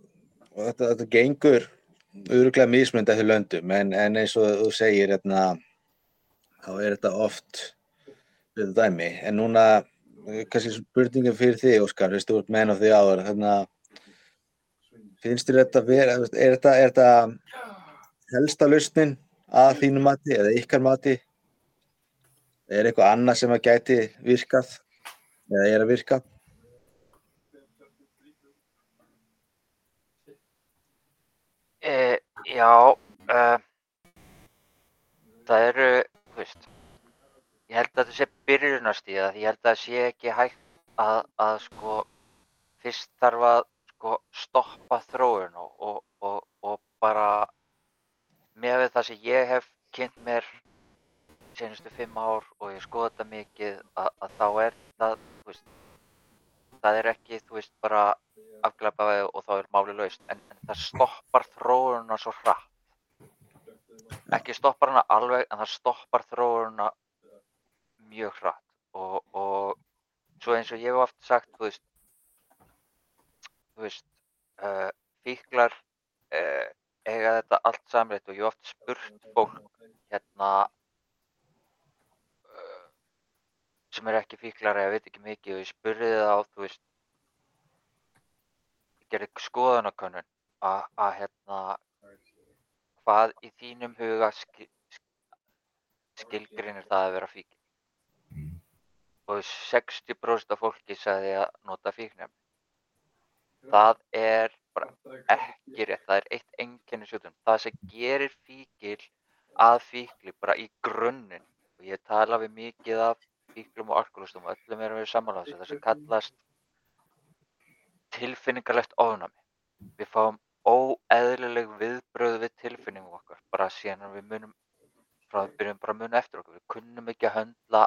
S5: og þetta, þetta gengur öruglega mismund eftir löndum en, en eins og þú segir hérna, þá er þetta oft við dæmi. En núna kannski spurningin fyrir því Óskar, þú ert menn á því áður þannig að finnst þér þetta vera, er þetta, er þetta helsta lausnin að þínu mati eða ykkar mati? Er eitthvað annað sem að gæti virkað eða er að virka?
S6: E, já, uh, það eru, þú veist, ég held að þetta sé byrjunastíða ég held að það sé ekki hægt að, að sko, fyrst þarf að sko stoppa þróun og, og, og, og bara með það sem ég hef kynnt mér senustu fimm ár og ég skoða þetta mikið að, að þá er það, þú veist, það er ekki, þú veist, bara afglæpaði og þá er máli laust. En, en það stoppar þróununa svo hratt. Ekki stoppar hana alveg en það stoppar þróununa mjög hratt. Og, og svo eins og ég hef oft sagt þú veist þú veist uh, fíklar uh, eiga þetta allt samleitt og ég hef oft spurt fólk hérna uh, sem er ekki fíklar eða veit ekki mikið og ég spurði það á þú veist gerði skoðanakönnun að, hérna hvað í þínum huga skil, skilgrinir það að vera fíkil
S7: Mm.
S6: og 60% af fólki sagði að nota fíknefni það er bara ekki rétt, það er eitt enginni sjúkdóm það sem gerir fíkil að fíkli bara í grunninn og ég tala við mikið af fíklum og alkoholistum og öllum erum við samanlega þessu það sem kallast tilfinningarlegt ofnami. Við fáum óeðlileg viðbröð við tilfinningum okkar, bara síðan við munum, frá við byrjum bara að muna eftir okkur. Við kunnum ekki að höndla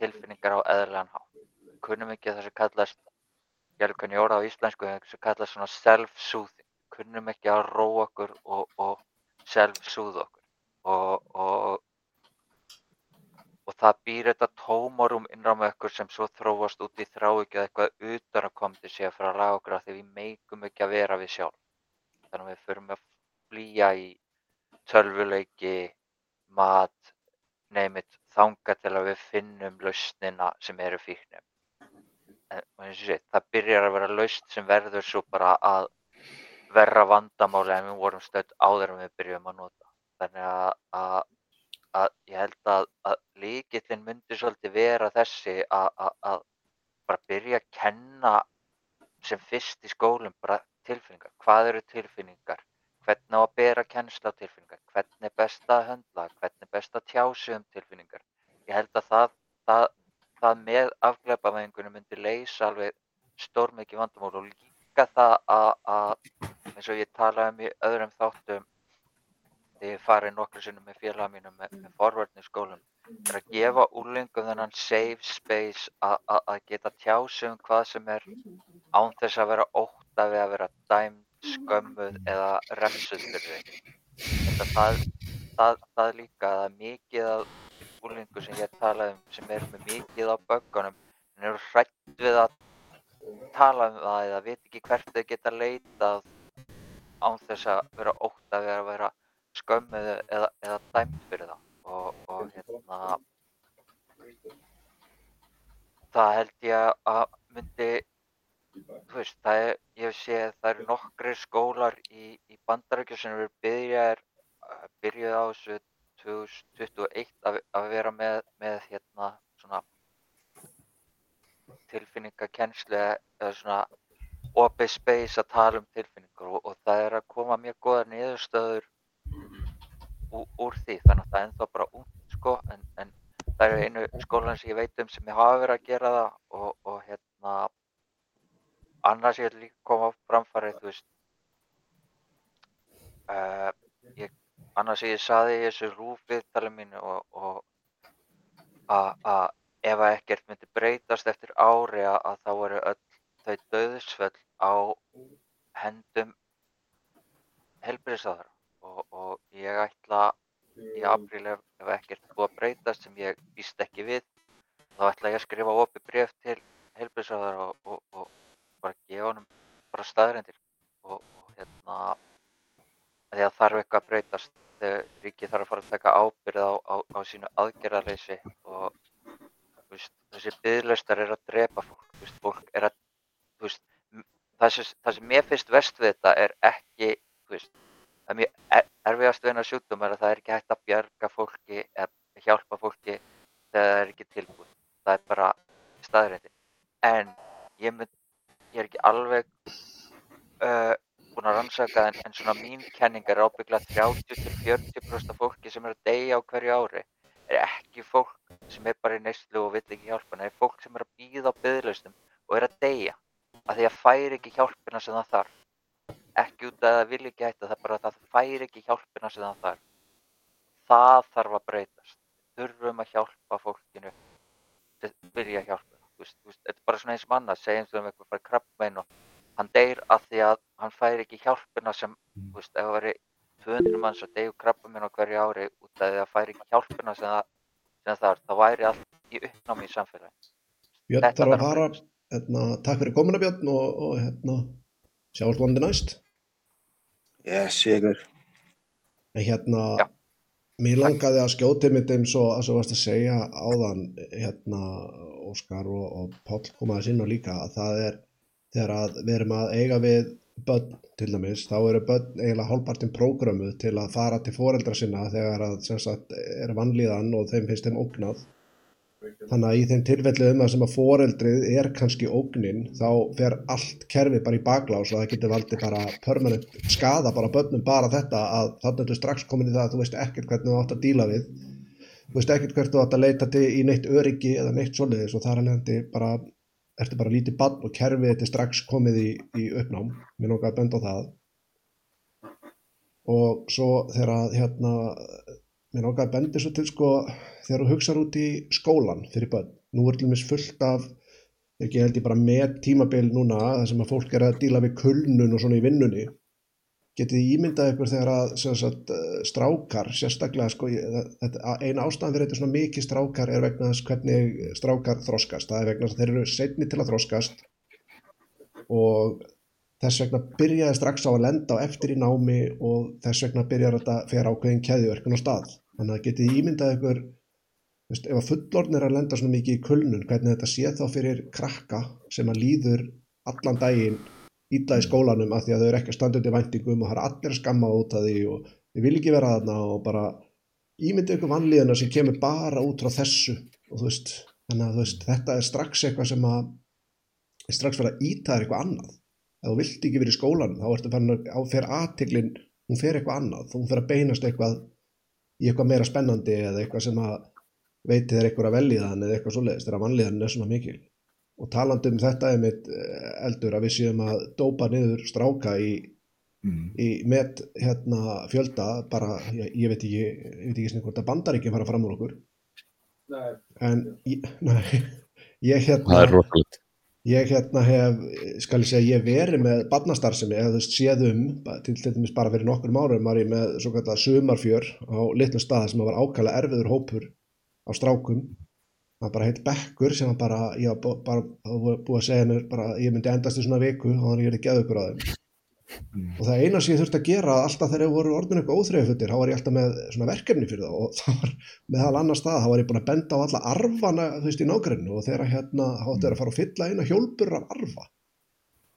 S6: tilfinningar á eðlilegan hátt. Við kunnum ekki það sem kallast, ég held hvernig orða á íslensku, sem kallast svona self-soothing. Kunnum ekki að róa okkur og, og self-soothe okkur. Og, og og það býr þetta tómarum innram okkur sem svo þróast út í eða eitthvað utan að komandi sé að fara að laga okkur af því við meikum ekki að vera við sjálf. Þannig að við förum að flýja í tölvuleiki, mat, neymit, þanga til að við finnum lausnina sem eru fíknum. Og sé, það byrjar að vera lausn sem verður svo bara að verra vandamáli en við vorum stödd áður en við byrjum að nota. Þannig að, að að ég held að, að líkillin myndi svolítið vera þessi að, bara byrja að kenna sem fyrst í skólum bara tilfinningar. Hvað eru tilfinningar? Hvernig á að bera kennsla tilfinningar? Hvernig er best að höndla? Hvernig er best að tjá sig um tilfinningar? Ég held að það, það, það með afgleipavæðingunum myndi leysa alveg stórmikið vandamál og líka það að eins og ég talaði um í öðrum þáttum þegar ég farið nokkru sinnum með félaga mínum með, með forvörnum skólum er að gefa úrlingum þennan safe space að geta tjásum hvað sem er án þess að vera óta við að vera dæmd, skömmuð eða refsuð fyrir. Þetta það, það, það líka að mikið af úrlingu sem ég talaði um sem er með mikið á böggunum en eru hrætt við að tala um það eða veit ekki hvert þau geta leitað án þess að vera við að vera skömmið eða, eða dæmt fyrir það. Og, og hérna það held ég að myndi þú veist, það er, ég sé að það eru nokkri skólar í, í bandarækju sem eru byrjuð á þessu 2021 að, að vera með, með hérna svona tilfinningakennslu eða svona opið space að tala um tilfinningar og, og það er að koma mjög goða niðurstöður úr því. Þannig að það er ennþá bara út sko en, en það eru einu skólan sem ég veit um sem ég hafa verið að gera það og, og hérna annars ég vil líka koma á framfæri, þú veist, uh, annars ég saði í þessu rúfviðtali mínu og, og að, ef að ekkert myndi breytast eftir ári að, þá eru öll þau döðsföll á hendum helbriðsáðara og, og ég ætla í apríl ef, ef ekkert er búið að breytast sem ég víst ekki við þá ætla ég að skrifa opið bref til helbriðsáðara og, og, og bara gefa honum bara staðrendir og, og hérna því að þarf eitthvað að breytast þegar ríkið þarf að fara að taka ábyrð á, á, á sínu aðgerðarleysi og veist, þessi byggðlistar er að drepa fólk, veist, fólk að veist, það sem, það sem mér finnst verst við þetta er ekki það er mjög er, erfiðast við hennar sjúkdóm er að það er ekki hægt að bjarga fólki eða hjálpa fólki þegar það er ekki tilbúið, það er bara staðrændi, en ég mynd, ég er ekki alveg uh, búin að rannsaka en, en svona mín kenning er ábyggla 30-40% af fólki sem er að deyja á hverju ári. Er ekki fólk sem er bara í neyslu og vill ekki hjálpa, það er fólk sem er að býða á byggðlaustum og er að deyja að því að fær ekki hjálpina sem það þarf. Ekki út af að það vil ekki hætta það er bara að það fær ekki hjálpina sem það þarf. Það þarf að breytast. Þurfum að hjálpa fólkinu vilja hjálpa. Þú veist, þú veist, þetta er bara svona eins og annað. Segjum þú um eitthvað bara krabbmein og hann deyr að því að hann fær ekki hjálpina sem, þú veist, ef það væri 200 manns að deyju krabbmein á hverju ári út af því að það fær ekki hjálpina sem það, sem það þarf, þá væri allt í uppnámi í samfélagi.
S2: Björn
S6: Þetta
S2: þarf að fara, hérna, takk fyrir komuna Björn og, og hérna, sjáumst vandi næst.
S5: Yes, ég
S2: En hérna,
S6: Já.
S2: mér langaði að skjóti mitt eins og að svo varst að segja áðan, hérna, Óskar og, og Páll komaði inn og líka að það er þegar að við erum að eiga við börn til dæmis, þá eru börn eiginlega hálfpartin prógrömmuð til að fara til foreldra sinna þegar að sem sagt er vanlíðan og þeim finnst þeim ógnað. Þannig að í þeim tilfellum að sem að foreldrið er kannski ógnin þá fer allt kerfi bara í baklás og það getur valdið bara permanent skada bara börnum bara þetta að þannig að þú strax komin í það að þú veist ekkert hvernig þú átt að díla við þú veist ekkert hvert þú átt að leita til í neitt öryggi eða neitt svoleiðis og þar bara ertu bara lítið bann og kerfið þetta er strax komið í, í uppnám. Mér nokkað að benda á það. Og svo þegar hérna mér nokkað að benda svo til sko þegar þú hugsar út í skólan fyrir börn. Nú er til dæmis fullt af ekki held ég bara með tímabil núna þar sem að fólk er að díla við kulnun og svona í vinnunni getið ímyndað ykkur þegar að sagt, eh, strákar, sérstaklega sko, eina ástæðan fyrir þetta svona mikið strákar er vegna þess hvernig strákar þroskast, það er vegna þess að þeir eru setni til að þroskast og þess vegna byrjaði strax á að lenda á eftir í námi og þess vegna byrjar þetta fyrir ákveðin keðjuverkun á stað. Þannig að getið ímyndað ykkur veist, ef að fullorðin er að lenda svona mikið í kulnun hvernig þetta sé þá fyrir krakka sem að líður allan daginn illa í skólanum af því að þau eru ekki að standa undir væntingum og það er allir að skamma út af því og þau vil ekki vera þarna og bara ímyndi ykkur vanlíðana sem kemur bara út frá þessu og þú veist, þannig að þú veist, þetta er strax eitthvað sem að strax fyrir að íta þér eitthvað annað. Ef þú vilt ekki verið í skólanum þá ertu farin að fer aðtiklin hún fer eitthvað annað, hún fer að beinast eitthvað í eitthvað meira spennandi eða eitthvað sem að veiti þér eitthvað að veljiðan eða eitthvað svoleiðist þegar vanlíðan er svona mikil og talandi um þetta er mitt eldur að við séum að dópa niður stráka í, í met hérna fjölda bara, ég, ég veit ekki ég veit ekki hvort að bandaríkjum fara fram úr okkur.
S8: Nei.
S2: en ég, nei, ég
S3: Það er
S2: hérna ég hérna hef, skal ég segja, ég hef verið með barnastarfsemi, eða þú veist, séð um ba- til dæmis bara fyrir nokkur árum var ég með svo kallar sumarfjör á litlum stað sem var ákala erfiður hópur á strákum var bara heilt bekkur sem var bara ég var bú- bara búið að segja mér bara að ég myndi endast í svona viku og þannig ég er geðu ykkur á þeim og það eina sem ég þurfti að gera alltaf þegar ég voru orðin eitthvað óþreyfuttir þá var ég alltaf með svona verkefni fyrir það og það var annars það, þá var ég búin að benda á alla arfana þú veist í nágrunnu og þegar hérna háttu þeir að fara að fylla inn að hjólburur af arfa.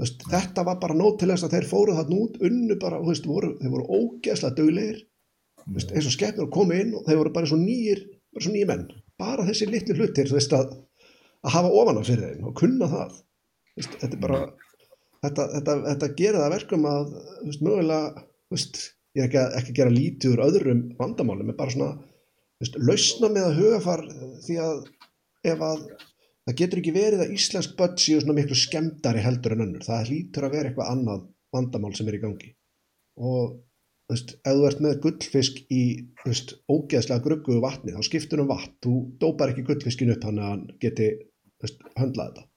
S2: Veist, þetta var bara nót til þess að þeir fóru þarna út unnu bara, veist, voru, þeir voru ógeðslega Þú veist, eins og skepnur komu inn og þeir voru bara svo nýjir bara svo nýjir menn, bara þessi litlu hlutir veist að, að hafa ofan af fyrir þeim og kunna það. Veist, þetta er bara þetta, þetta, þetta gerir það að verkum að veist, mögulega ég er ekki að, ekki gera lítið úr öðrum vandamálum, en bara svona lausna með að hugafar því að ef að það getur ekki verið að íslensk börn séu svona miklu skemmdari heldur en önnur. Það hlýtur að vera eitthvað annað vandamál sem er í gangi. Og veist, ef þú ert með gullfisk í veist, ógeðslega grugguðu vatni þá skiptur um vatn, þú dópar ekki gullfiskin upp þannig að hann geti veist, höndlað þetta.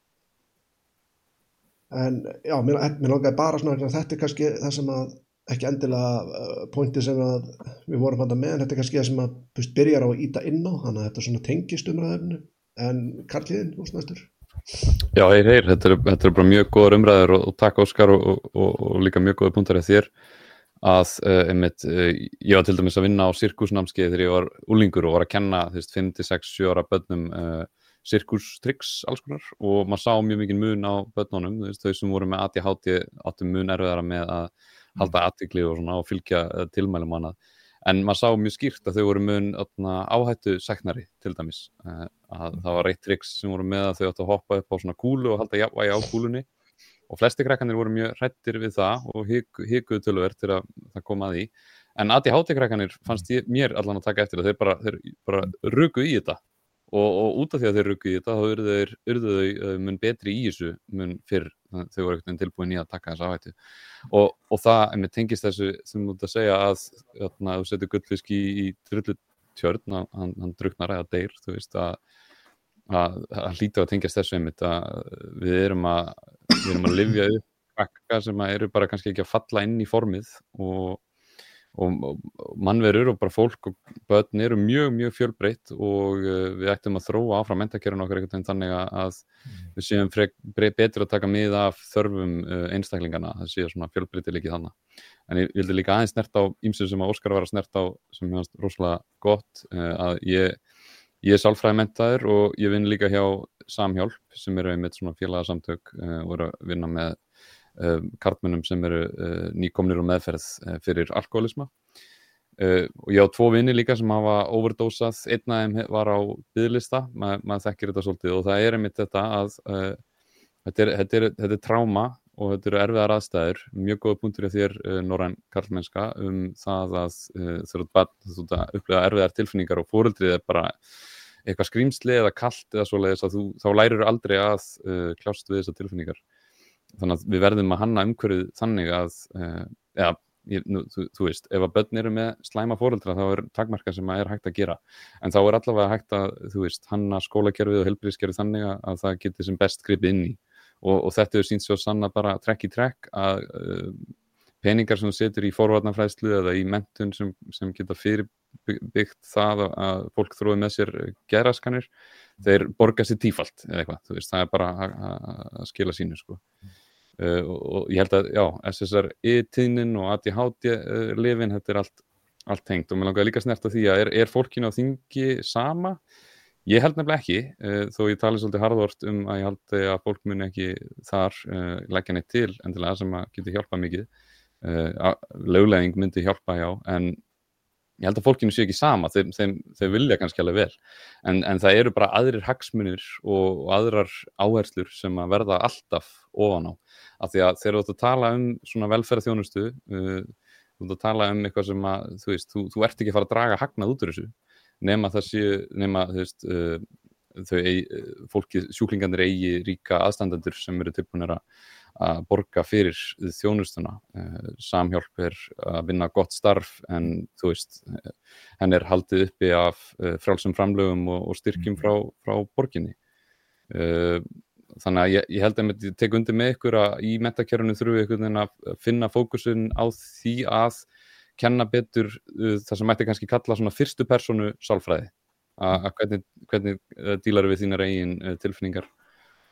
S2: En já, mér, mér langaði bara svona þetta er kannski það sem að ekki endilega uh, pointi sem að við vorum fanda með, en þetta er kannski það sem að veist, byrjar á að íta inn á, þannig að þetta svona tengist umræðefnu, en Karliðin úr snæstur
S3: Já, heyr, heyr, þetta er, þetta er bara mjög góður umræður og, og takk Óskar og, og, og líka mjög góður punktar af þér að uh, einmitt, uh, ég var til dæmis að vinna á sirkusnámskeið þegar ég var úlingur og var að kenna þú veist, 5-6-7 ára börnum uh, sirkustricks alls konar. Og maður sá mjög mikið mun á börnunum þau sem voru með ADHD áttu mun erfiðara með að halda aðtikli og, og fylgja tilmælum annað. En maður sá mjög skýrt að þau voru mun áhættu sæknari til dæmis að það var reitt triks sem voru með að þau áttu að hoppa upp á svona kúlu og halda jafnvægi á kúlunni og flesti krakkanir voru mjög hrættir við það og hikuðu tölverð til að það koma að því. En ADHD krakkanir fannst ég, mér allan að taka eftir að þeir bara, þeir bara rugu í þetta. Og, og út af því að þeir rugu í þetta þá urðu þau, urðu þau mun betri í þessu mun fyrr þau voru ekkert tilbúin í að taka þessa áhættu. Og, og það, en mér tengist þessu sem þú ert að segja að, að þú setur gullfisk í, í trullutjörn hann, hann druknar eða deyr þú veist að að, að hlýta að tengjast þessu einmitt að við erum að við erum að livja upp krakka sem eru bara kannski ekki að falla inn í formið og, og, og mannverur og bara fólk og börn eru mjög mjög fjölbreytt og uh, við ættum að þróa áfram mentakjörun okkur einhvern veginn þannig að við séum frek, betur að taka mið af þörfum uh, einstaklingana það séu svona fjölbreytilegi þannig en ég vildi líka aðeins snert á ímsum sem að Óskar var að snert á sem er rosalega gott uh, að ég Ég er sálfræðimentaður og ég vinn líka hjá Samhjálp sem eru einmitt svona félagsamtök uh, og eru að vinna með uh, kartmunum sem eru uh, nýkomnir og meðferð fyrir alkoholisma. Og ég á tvo vinni líka sem hafa overdósað, einn þeim var á byggðlista, Ma, maður þekkir þetta svolítið og það er einmitt þetta að þetta er, þetta, er, þetta er tráma og þetta eru erfiðar aðstæður, mjög góða punktur af þér Norræn Karlmennska um það að þú ert að upplega erfiðar tilfinningar og fóruldrið er bara eitthvað skrýmsli eða kallt eða svoleiðis að þú, þá lærir aldrei að uh, kljást við þessar tilfinningar. Þannig að við verðum að hanna umhverfið þannig að uh, ja, ég, nú, þú, þú veist, ef að börn eru með slæma fóreldra þá er takmarka sem að er hægt að gera. En þá er allavega hægt að, þú veist, hanna skólakerfið og helbriðskerfið þannig að, að það getur sem best gripið inn í. Og, og þetta er sínt svo sanna bara trekk í trekk að uh, peningar sem þú setur í forvarnafræðslu eða í mentun sem, sem geta fyrirbyggt það að fólk þróið með sér geraskanir, þeir borga sér tífalt eða eitthvað, veist, það er bara að skila sínu sko. Uh, og, og ég held að, já, SSRI-tíðnin og ADHD-lifin, þetta er allt, allt hengt og mér langar líka snert að því að er, er fólkinu á þingi sama? Ég held nefnilega ekki, uh, þó ég tali svolítið harðvort um að ég held að fólk muni ekki þar uh, leggja neitt til endilega sem að geta hjálpað mikið uh, löglegging myndi hjálpa hjá en ég held að fólkinu sé ekki sama þeim, þeim, þeim vilja kannski alveg vel. En, en það eru bara aðrir hagsmunir og, og aðrar áherslur sem að verða alltaf ofan á. Af því að þegar þú ætti að tala um svona velferðarþjónustu uh, þú ætti að tala um eitthvað sem að þú veist, þú, þú ert ekki að fara að draga hagnað út úr þessu nema það sé, nema þú veist uh, þau eigi, fólki, sjúklingandir eigi ríka aðstandandur sem eru tilbúinir að að borga fyrir þjónustuna. Eh, samhjálp er að vinna gott starf en þú veist henn er haldið uppi af eh, frálsum framlögum og, styrkjum frá, frá borginni. Eh, þannig að ég, ég held að ég tek undir með ykkur að í metakjörunum þurfum við ykkur að finna fókusun á því að kenna betur það sem mætti kannski kalla svona fyrstu personu sálfræði. Að hvernig, hvernig dílar við þínar eigin tilfinningar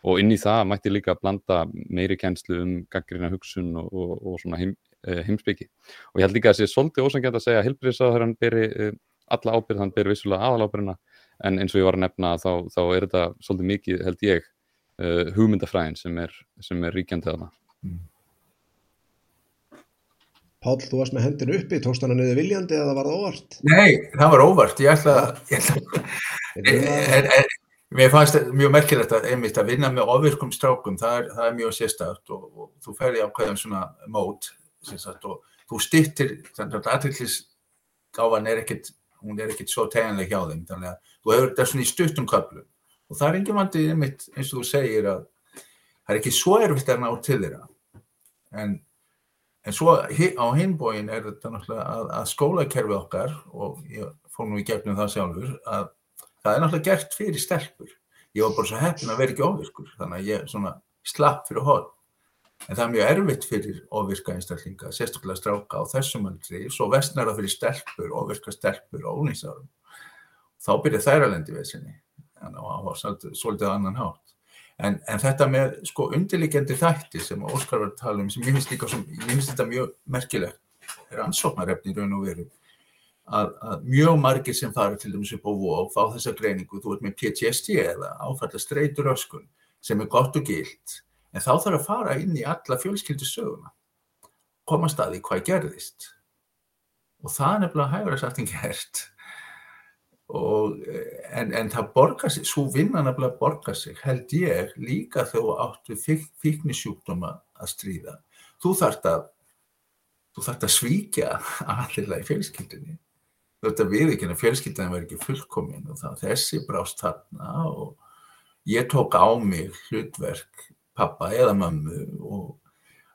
S3: og inn í það mætti líka blanda meiri kænslu um gaggrina hugsun og, og, og svona heim, eh, heimsbyggi og ég held líka að það sé svolítið ósangjant að segja að helbriðsáður hann beri uh, alla ábyrð, hann beri vissulega aðalábyrðina en eins og ég var að nefna þá, þá er þetta svolítið mikið held ég uh, hugmyndafræðin sem er, sem er ríkjandi að það mm.
S2: Pál, þú varst með hendin uppi, tókst hann að niður viljandi eða var það óvart?
S7: Nei, það var óvart, ég ætla að Mér fannst þetta mjög merkilegt að einmitt að vinna með ofirkum strákum, það er, það er mjög sérstæðart og, og þú ferði ákveðum svona mót sagt, og þú styrtir, þannig að aðtillisgáfan er ekkert, hún er ekkert svo teganleg hjá þeim, þannig að þú hefur þetta svona í stuttum köflum. Og það er engin vandi einmitt eins og þú segir að það er ekki svo erfitt að ná til þeirra. En, en svo á hinbóin er þetta náttúrulega að, að skólakerfi okkar og ég fór nú í gegnum það sjálfur að það er náttúrulega gert fyrir stelpur. Ég var bara svo heppin að vera ekki ofvirkur þannig að ég svona slapp fyrir horn. En það er mjög erfitt fyrir ofvirka einstaklinga, sérstaklega stráka á þessum aldri, svo vestnar það fyrir stelpur, ofvirka stelpur og ónýsarum þá byrja þær að lendi við sinni en á, á svolítið, annan hátt. En, en þetta með sko undirliggjandi þætti sem Óskar var að tala um sem ég finnst þetta mjög merkilegt. Rannsóknarefni í raun og veru að, að mjög margir sem fara til dæmis upp á VOG fá þessa greiningu, þú ert með PTSD eða áfalla streitur öskun sem er gott og gilt en þá þarf að fara inn í alla fjölskyldu söguna koma staði hvað gerðist og það er nefnilega hægur að sagt en gert og, en, en það borgar sig, svo vinna nefnilega borgar sig, held ég, líka þegar þú átt við fík, fíknisjúkdóma að stríða. Þú þarft að, þú þarft að svíkja aðlila í fjölskyldinni. Að við ekki að fjölskyldinni var ekki fullkomin og það þessi brást þarna og ég tók á mig hlutverk pappa eða mömmu og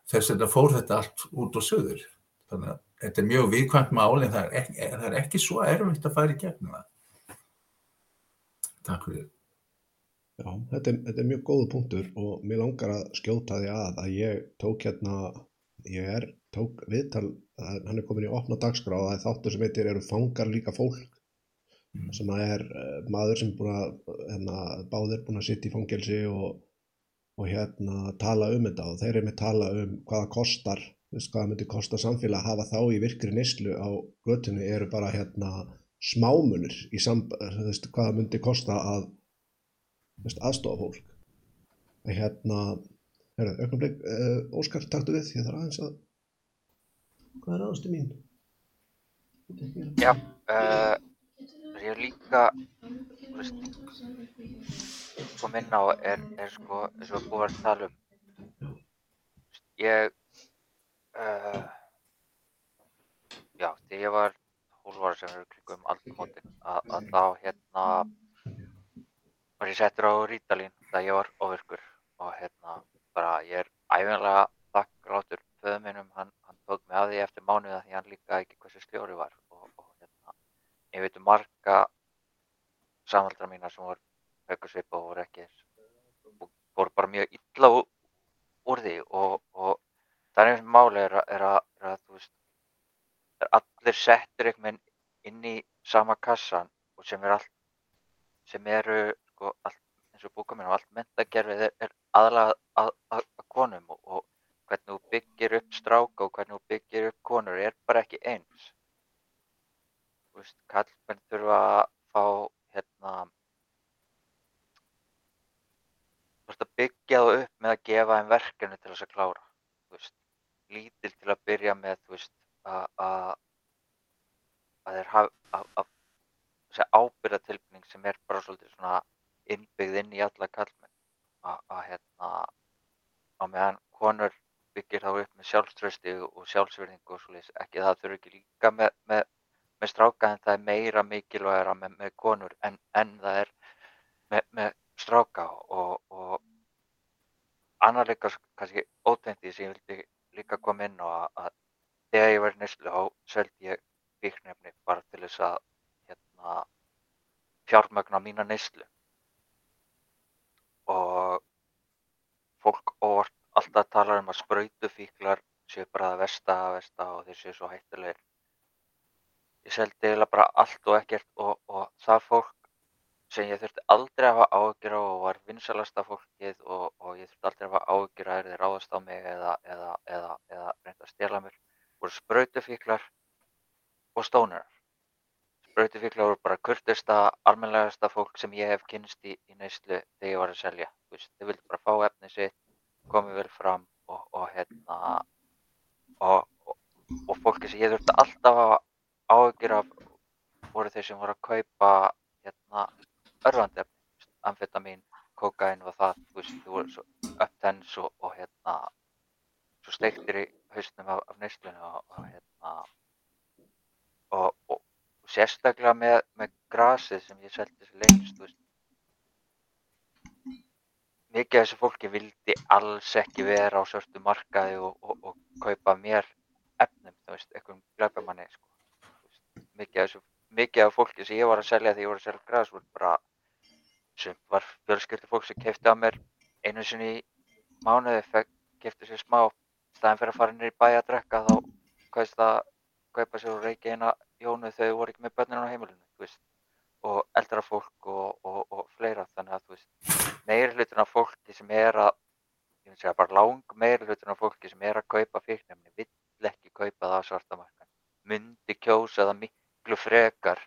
S7: þess að fór þetta allt út og söður. Þannig að þetta er mjög viðkvæmt mál en það er ekki, það er ekki svo erfitt að fara í gegnum það. Takk fyrir.
S2: Já, þetta er, þetta er mjög góðu punktur og mér langar að skjóta því að að ég tók hérna, ég er, tók viðtal, hann er komin í opna dagskrá og það er þáttur sem heitir eru fangar líka fólk
S7: Mm.
S2: sem að er uh, maður sem búin að, hérna, báðir búin að sitja í fangelsi og, og hérna tala um þetta og þeir eru með tala um hvaða kostar, veist, hvaða myndi kosta samfélag að hafa þá í virkri neyslu á götunni eru bara hérna smámunir í samband, veist, hvaða myndi kosta að veist, aðstofa fólk. En hérna, herra, augnablik, uh, Óskar, taktu við, ég þarf aðeins að, hvað er aðstu mín?
S6: Já, uh, ég er líka, þú veist, kom inn á er, er sko, eins og búið að tala um. Ég, uh, já, þegar ég var 12 ára sem eru kringum aldamótin, að, að þá hérna var ég settur á rítalín þegar ég var ofirkur og hérna bara ég er æfinlega þakkláttur föðu mínum, hann, hann tók mig að því eftir mánuða því hann líka ekki hversu sljóri var og, og hérna, ég veit um marga samaldra mína sem voru höggursvipa og voru ekki voru bara mjög illa úr, því og, og það er eins og máli er, að- er, að, er að þú veist er allir settir einhvern veginn inn í sama kassan og sem er allt sem eru sko allt eins og búka minn og allt mentagerfið er, er aðlað að, að, að konum og, og hvernig þú byggir upp stráka og hvernig þú byggir upp konur er bara ekki eins. Þú veist, kallmenn þurfa að fá hérna þú veist að byggja þú upp með að gefa þeim verkefni til þess að klára þú veist, lítil til að byrja með þú veist, að þeir hafa að, þessi ábyrðatilfinning sem er bara svolítið svona innbyggð inn í alla kallmenn að hérna á meðan konur byggir þá upp með sjálfströsti og sjálfsverðingu og svoleiðis. Ekki það þurfi ekki líka með, með, með stráka en það er meira mikilvægara með, með konur en, en það er með, stráka. Og, og annar líka kannski ótendi sem ég vildi líka koma inn á að, að þegar ég var í neyslu þá seldi ég fíknefni bara til þess að hérna, fjármögna mína neyslu. Og fólk óvart alltaf talar um að sprautufíklar séu bara það versta að versta og þeir séu svo hættulegir ég seldi eiginlega bara allt og ekkert og, og það fólk sem ég þurfti aldrei að hafa áhyggjur á og var vinsalasta fólkið og, og ég þurfti aldrei að hafa áhyggjur að þeir ráðast á mig eða, eða, eða, eða reynda að stela mér voru sprautufíklar og stónarar. Sprautufíklar voru bara kurtista, almennlegasta fólk sem ég hef kynst í, í neyslu þegar ég var að selja. Þau vildi bara fá efni sitt, komið vel fram og, og hérna og, og, og fólki sem ég þurfti alltaf að áhyggjur af voru þeir sem voru að kaupa hérna veist, amfetamin, kokain og það, þú veist, þú voru upptens og, hérna svo steiktir í hausnum af, af neyslunni og, hérna og, sérstaklega með, með grasið sem ég seldi lengst, þú veist mikið af þessu fólki vildi alls ekki vera á svörtu markaði og, og, og kaupa mér efnum, þú veist, einhverjum glæpamanni, sko. Þú mikið af þessu, mikið af fólki sem ég var að selja þegar ég var að selja græs voru bara, sem var fjölskyldu fólk sem kefti á mér einu sinni í mánuði, kefti sér smá, staðin fyrir að fara í bæ að drekka þá, veist það, kaupa sér og reykja eina jónu þegar þau voru ekki með börninu á heimilinu, þú og eldra fólk og, og fleira, þannig að, þú veist, meiri hlutin af fólki sem er að, ég vil segja bara lang meiri hlutin af fólki sem er að kaupa fíknefni, vill ekki kaupa það á svartamarkan, myndi kjósa það miklu frekar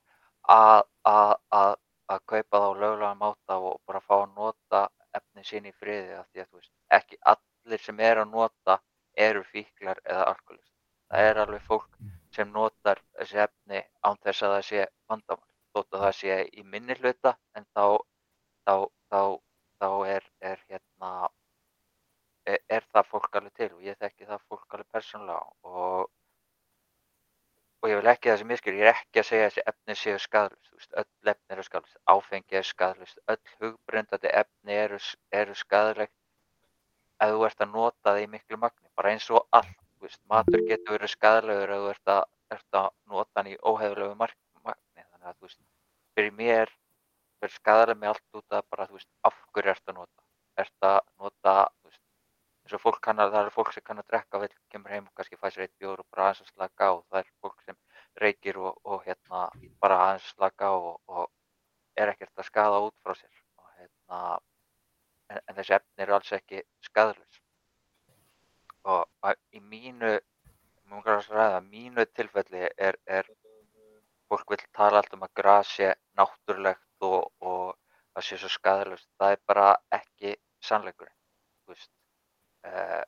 S6: að, að, að, að kaupa það á löglega máta og bara fá að nota efni sín í friði af því að, þú veist, ekki allir sem er að nota eru fíklar eða alkoholist. Það er alveg fólk sem notar þessi efni án þess að það sé vandamál. Þótt að það sé í minni hluta en þá, þá, þá, þá er, er, hérna, er, er það fólk alveg til og ég þekki það fólk alveg persónulega og, og ég vil ekki þessi miskil, ég er ekki að segja að þessi efni séu skadlust, öll efni eru skadlust, áfengi er skadlust, öll hugbrendandi efni eru, eru skadlegt ef þú ert að nota það í miklu magni, bara eins og allt, veist, matur getur verið skadlegur ef þú ert að, ert að nota hann í óhefðulegu magni, þannig að þú veist, fyrir mér verður skadalega með allt út að bara, þú veist, af hverju ert að nota, ert að nota, þú veist, eins og fólk kann að, það er fólk sem kann að drekka vel, kemur heim og kannski fæ sér eitt bjór og bara aðeins að slaka á, það er fólk sem reykir og, og hérna, bara aðeins að slaka og, og er ekkert að skada út frá sér. Og hérna, en, en þessi efni eru alls ekki skadalus og að, í mínu mjög að ræða, mínu tilfelli er, er fólk vil tala alltaf um að gras sé náttúrulegt og, og það sé svo skadalust það er bara ekki sannleikurinn þú veist. Uh,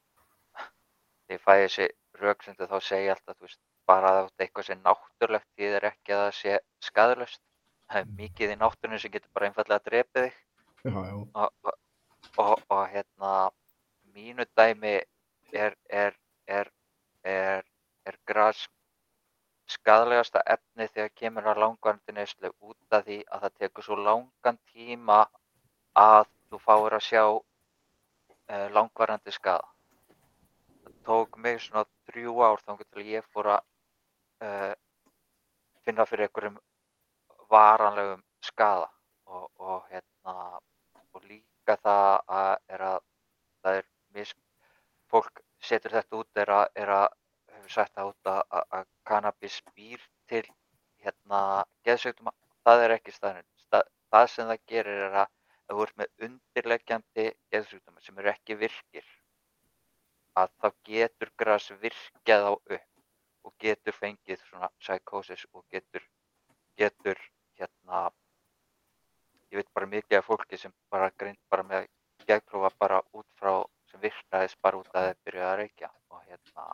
S6: þegar ég fæ þessi röksundu þá segi ég alltaf veist bara að þetta eitthvað sé náttúrulegt því það er ekki að það sé skadalust það er mikið í náttúrunni sem getur bara einfallega að drepa þig.
S2: Já, já.
S6: og, og, og, og hérna mínu dæmi er er, er, er, er gras skadalegasta efni þegar kemur að langvarandi neyslu út af því að það tekur svo langan tíma að þú fáir að sjá uh, langvarandi skada það tók mig svona þrjú ár þá til ég fór að uh, finna fyrir einhverjum varanlegum skada og, og hérna og líka það að er að það er mis fólk setur þetta út er að, er að sagt það út að, cannabis býr til hérna geðsögtuma, það er ekki staðnum það, það sem það gerir er að þú ert með undirleggjandi geðsögtuma sem eru ekki virkir að þá getur gras virkjað á upp og getur fengið svona psychosis og getur getur hérna ég veit bara mikið af fólki sem bara greint bara með geðprófa bara út frá sem virkaðist bara út að þeir byrjuði að reykja og hérna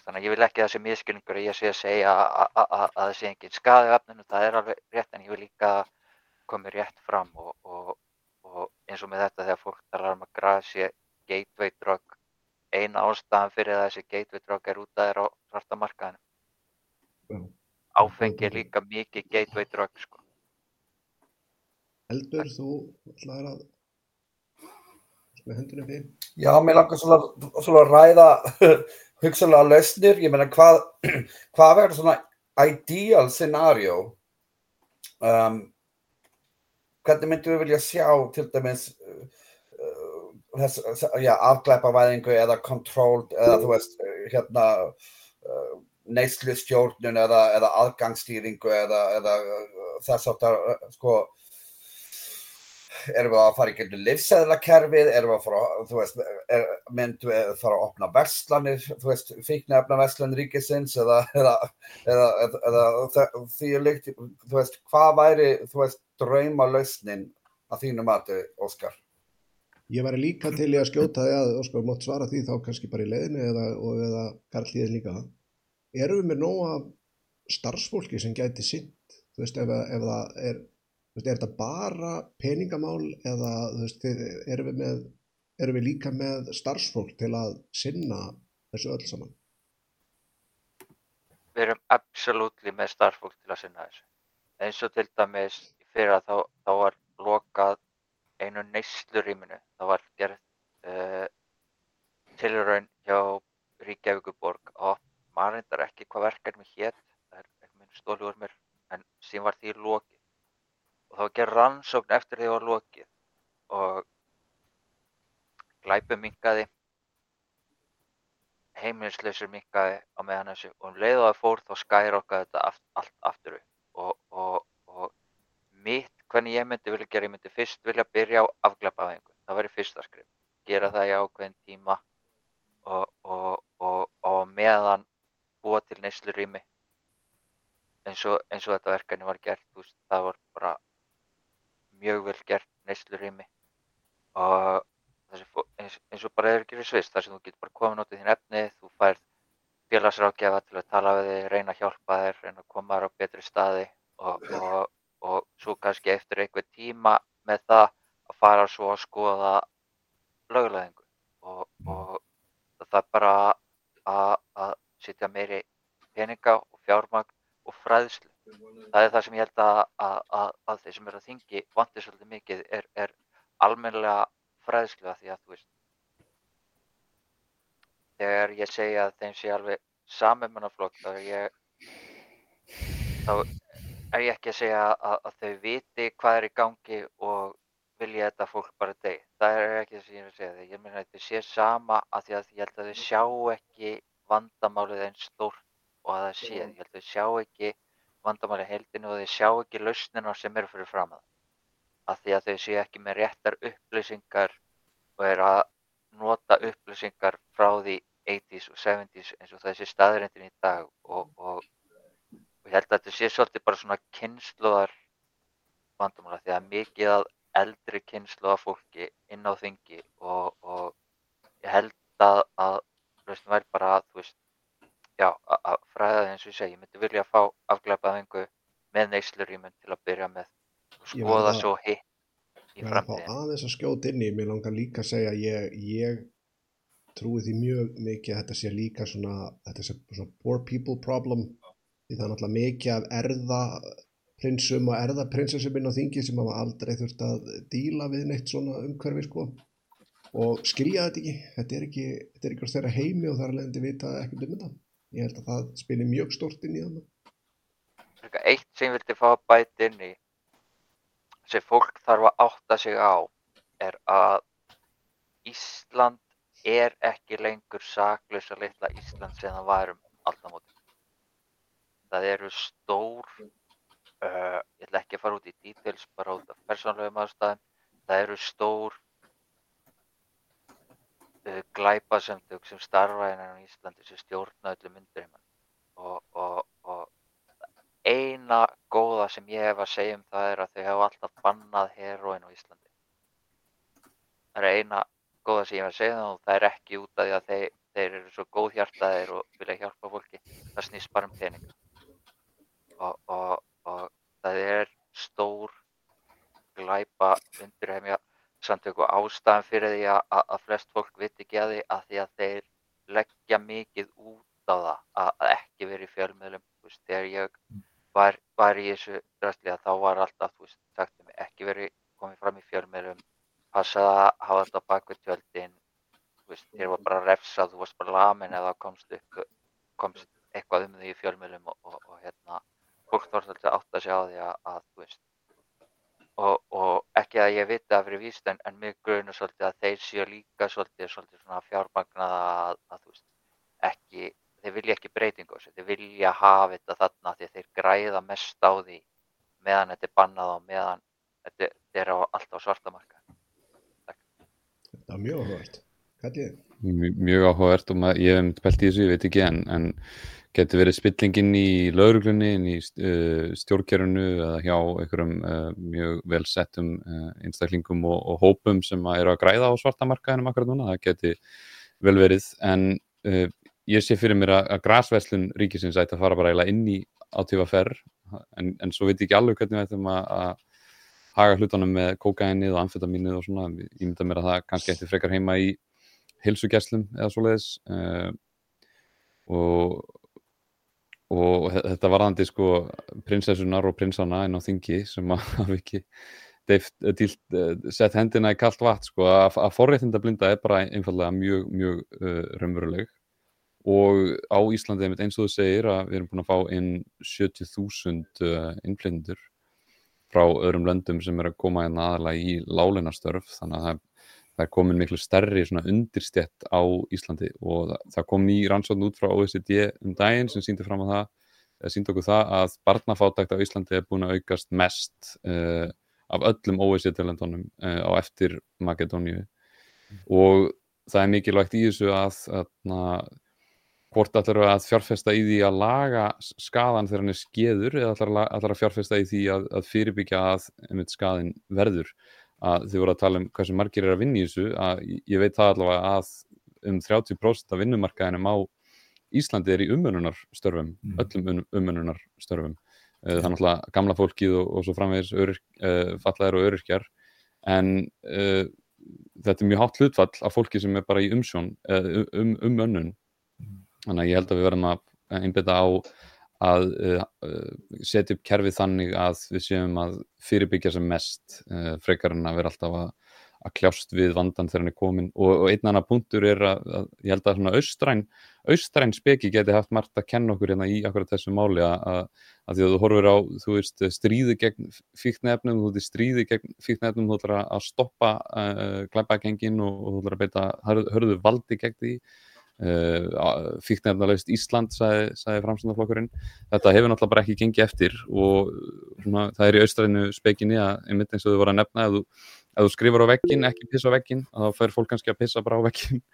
S6: þannig að ég vil ekki sé miskilningur ég sé að segja að að það sé engin skaði efninu, það er alveg rétt en ég vil líka komið rétt fram og, og, og eins og með þetta þegar fólk talar um að grasi gateway drug eina ástæðan fyrir að þessi gateway drug er út að þeirra á svarta markaðinu áfengi er líka mikið gateway drug sko.
S2: Eldur, þú ætlaðir að með hendunum fyrir?
S1: Já, mér langar svona, að ræða hugsalega lausnir, ég meina hvað, hvað verður svona ideal scenario um, hvernig myndum við vilja sjá til dæmis uh, þess, já, afglæpavæðingu eða controlled eða þú veist, hérna uh, neyslu stjórnun eða, eða aðgangsstýringu eða, eða uh, þess aftar, sko erum við að fara í gegnum livsæðlakerfið, erum við að fara, þú veist, er, myndum við að fara að opna verslanir, þú veist, fíknefna verslanir ríkisins eða, eða, eða, eða, því er líkt, þú veist, hvað væri, þú veist, drauma lausnin að þínu mati, Óskar?
S2: Ég var líka til í að skjóta því að Óskar mótt svara því þá kannski bara í leiðinu eða, eða Karl Líðin líka. Erum við með nóga starfsfólki sem gæti sint, þú veist, ef, ef það er Veist, er þetta bara peningamál eða veist, erum, við með, erum við líka með starfsfólk til að sinna þessu öll saman?
S6: Við erum absolutt með starfsfólk til að sinna þessu. Eins og til dæmis fyrir að þá, þá var lokað einu neysluríminu, það var gerð uh, tilraun hjá Ríkjavíkuborg og maður reyndar ekki hvað verkefni hétt, það er minn stóli úr mér, en síðan var því lokið. Og það var gerð rannsókn eftir því það var lokið. Og glæpum minkaði, heimilislausur minkaði á meðan þessu. Og um leið og það fór þá skæri okkar þetta aft, allt aftur upp. Og, og, og mitt hvernig ég myndi vilja gera, ég myndi fyrst vilja byrja á afglæpaðingu, það væri fyrsta skrif, gera það í ákveðin tíma. Og, og, meðan búa til neyslurými. Eins eins og þetta verkefni var gert, það var bara mjög vel gert neyslurými og eins, eins og bara er ekki svist, þar sem þú getur bara komin út í þín efni, þú færð félagsrákjafa til að tala við þig, reyna að hjálpa þér, reyna að koma þér á betri staði og, og, og svo kannski eftir einhver tíma með það að fara svo að skoða löguleðingu og, og það er bara að setja meiri peninga og fjármagn og fræðslu. Það er það sem ég held að, að, að, að þeir sem eru að þingi vantir svolítið mikið er, er almennilega fræðslu að því að þú veist þegar ég segja að þeim sé alveg samumannaflokk þá er ég þá er ég ekki að segja að, þau viti hvað er í gangi og vilja þetta fólk bara deg. Það er ekki það sem ég að segja því. Ég meina að þau sé sama að því að ég held að þau sjá ekki vandamálið eins stórt og að það sé. Ég held að þau sjá ekki vandamálið í heildinu og þau sjá ekki lausnina sem eru fyrir fram að. Að því að þau sé ekki með réttar upplýsingar og er að nota upplýsingar frá því 80s og 70s eins og þessi staðrindin í dag og, og, og ég held að þetta sé svolítið bara svona kynnslóðar vandamála því að mikið að eldri kynnslóða fólki inn á þingi og, og ég held að, að lausnum væri bara að þú veist já, að, að fræða því eins og ég segi, ég myndi vilja fá afglæpaðingu með neyslurímun til að byrja með og
S2: Ég
S6: skoða
S2: að-
S6: svo hitt í
S2: Ég verð að fá
S6: framtíðin.
S2: aðeins að skjóta inn í, mér langar líka að segja að ég, ég trúi því mjög mikið að þetta sé líka svona, þetta sé svona poor people problem, því það er náttúrulega mikið af erða prinsum og erða prinsessum inn á þingi sem hafa aldrei þurft að díla við neitt svona umhverfi sko og skilja þetta ekki, þetta er ekki, þetta er ekki þeirra heimi og það er leiðandi vita ekkert um þetta. Ég held að það spilir mjög stórt inn í þannig.
S6: Eitt sem ég vildi fá að bæta inn í sem fólk þarf að átta sig á er að Ísland er ekki lengur saklausa litla Ísland sem það var um aldamótin. Það eru stór, uh, ég ætla ekki að fara út í details bara út af persónlegum aðstæðum, það eru stór uh, glæpasemtök sem starfa innan á Íslandi sem stjórna öllum undirheimann og, og, og eina góða sem ég hef að segja um það er að þau hafa alltaf bannað heroin á Íslandi. Það er eina góða sem ég hef að segja það og það er ekki út af því að þeir, þeir eru svo góðhjartaðir og vilja hjálpa fólki. Það snýst bara um peninga. Og, og, og það er stór glæpa undirheimja samtök og ástæðan fyrir því að, að, að flest fólk viti ekki að því að því að þeir leggja mikið út á það að, að ekki vera í fjölmiðlum. Veist, þegar ég var, var í þessu drastli að þá var alltaf, veist, um mig, ekki verið komið fram í fjölmiðlum, passaði að hafa þetta á bakvið tjöldin, þér var bara refsað, þú varst bara lamin eða komst upp, komst eitthvað um því í fjölmiðlum og, og, og hérna, fólk var svolítið að átta sig á því að, að þú veist, og, og ekki að ég viti það fyrir víst en, en mig grunur svolítið að þeir séu líka svolítið, svolítið svona fjármagnaða að, að þú veist, ekki, þeir vilja ekki breytingu þessu, þeir vilja hafa þetta þarna því að þeir græða mest á því meðan þetta er bannað og meðan þetta þetta er á, alltaf á svartamarka.
S2: Það er mjög áhugavert.
S3: Mjög áhugavert og maður, ég hef einmitt pælt í þessu, ég veit ekki en, en getur verið spillingin í lauruglunni, í uh, stjórnkerfinu eða hjá einhverjum uh, mjög vel settum uh, einstaklingum og, og hópum sem eru að græða á svartamarkaðinum akkurat núna, það geti vel verið. En uh, ég sé fyrir mér að, að grasverslun ríkisins ætti að fara bara eiginlega inn í átífa ferr en, en svo veit ég ekki alveg hvernig við ættum að, að haga hlutunum með kókainið og amfetamínið og svona, ég mynda mér að það kannski ætti frekar heima í heilsugjæslum eða svoleiðis uh, og, og þe- þetta varðandi sko prinsessunar og prinsana inn á þingi sem að hafa ekki sett hendina í kallt vatn sko, að, að forréttinda blinda er bara einfallega mjög, mjög uh, raunveruleg. Og á Íslandi eins og þú segir að við erum búin að fá inn 70.000 uh, innflytjendur frá öðrum löndum sem er að koma inn hérna aðalega í lálinastörf þannig að það, það er komin miklu stærri undirstjett á Íslandi og það, það kom ný rannsókn út frá OECD um daginn sem síndi fram á það síndi okkur það að barnafátækt á Íslandi er búin að aukast mest uh, af öllum OECD-löndunum uh, á eftir Makedóníu mm. og það er mikilvægt í þessu að, að, að hvort ætlar að fjárfesta í því að laga skadan þegar hann er skeður eða ætlar að fjárfesta í því að, að fyrirbyggja að skadin verður að þið voru að tala um hversu margir er að vinna í þessu að ég veit það allavega að um 30% af vinnumarkaðinum á Íslandi er í umönnunarstörfum mm. öllum um, umönnunarstörfum. Eh, er náttúrulega gamla fólkið og, og svo framvegis uh, fallaðir og öryrkjar. En uh, þetta er mjög hátt hlutfall af fólki sem er bara í umsjón uh, um, um önnun Þannig að ég held að við verðum að einbita á að uh, setja upp kerfið þannig að við séum að fyrirbyggja sem mest uh, frekar en að vera alltaf að, að kljást við vandan þegar hann er komin og, og einn annar punktur er að, að ég held að svona austræn, austræn speki geti haft margt að kenna okkur hérna í akkurat þessu máli að, að því að þú horfir á þú veist stríði gegn fíknefnum þú veist stríði gegn fíknefnum þú ætlar að stoppa uh, glæpagengin og, og þú ætlar að beita hörðu valdi gegn því Uh, fíknefnalaust Ísland sagði, sagði framstændaflokkurinn þetta hefur náttúrulega bara ekki gengið eftir og svona, það er í austræðinu spekinni að einmitt eins og þú voru að nefna ef þú, ef þú skrifur á veggin, ekki pissa á veggin þá fær fólk kannski að pissa bara á veggin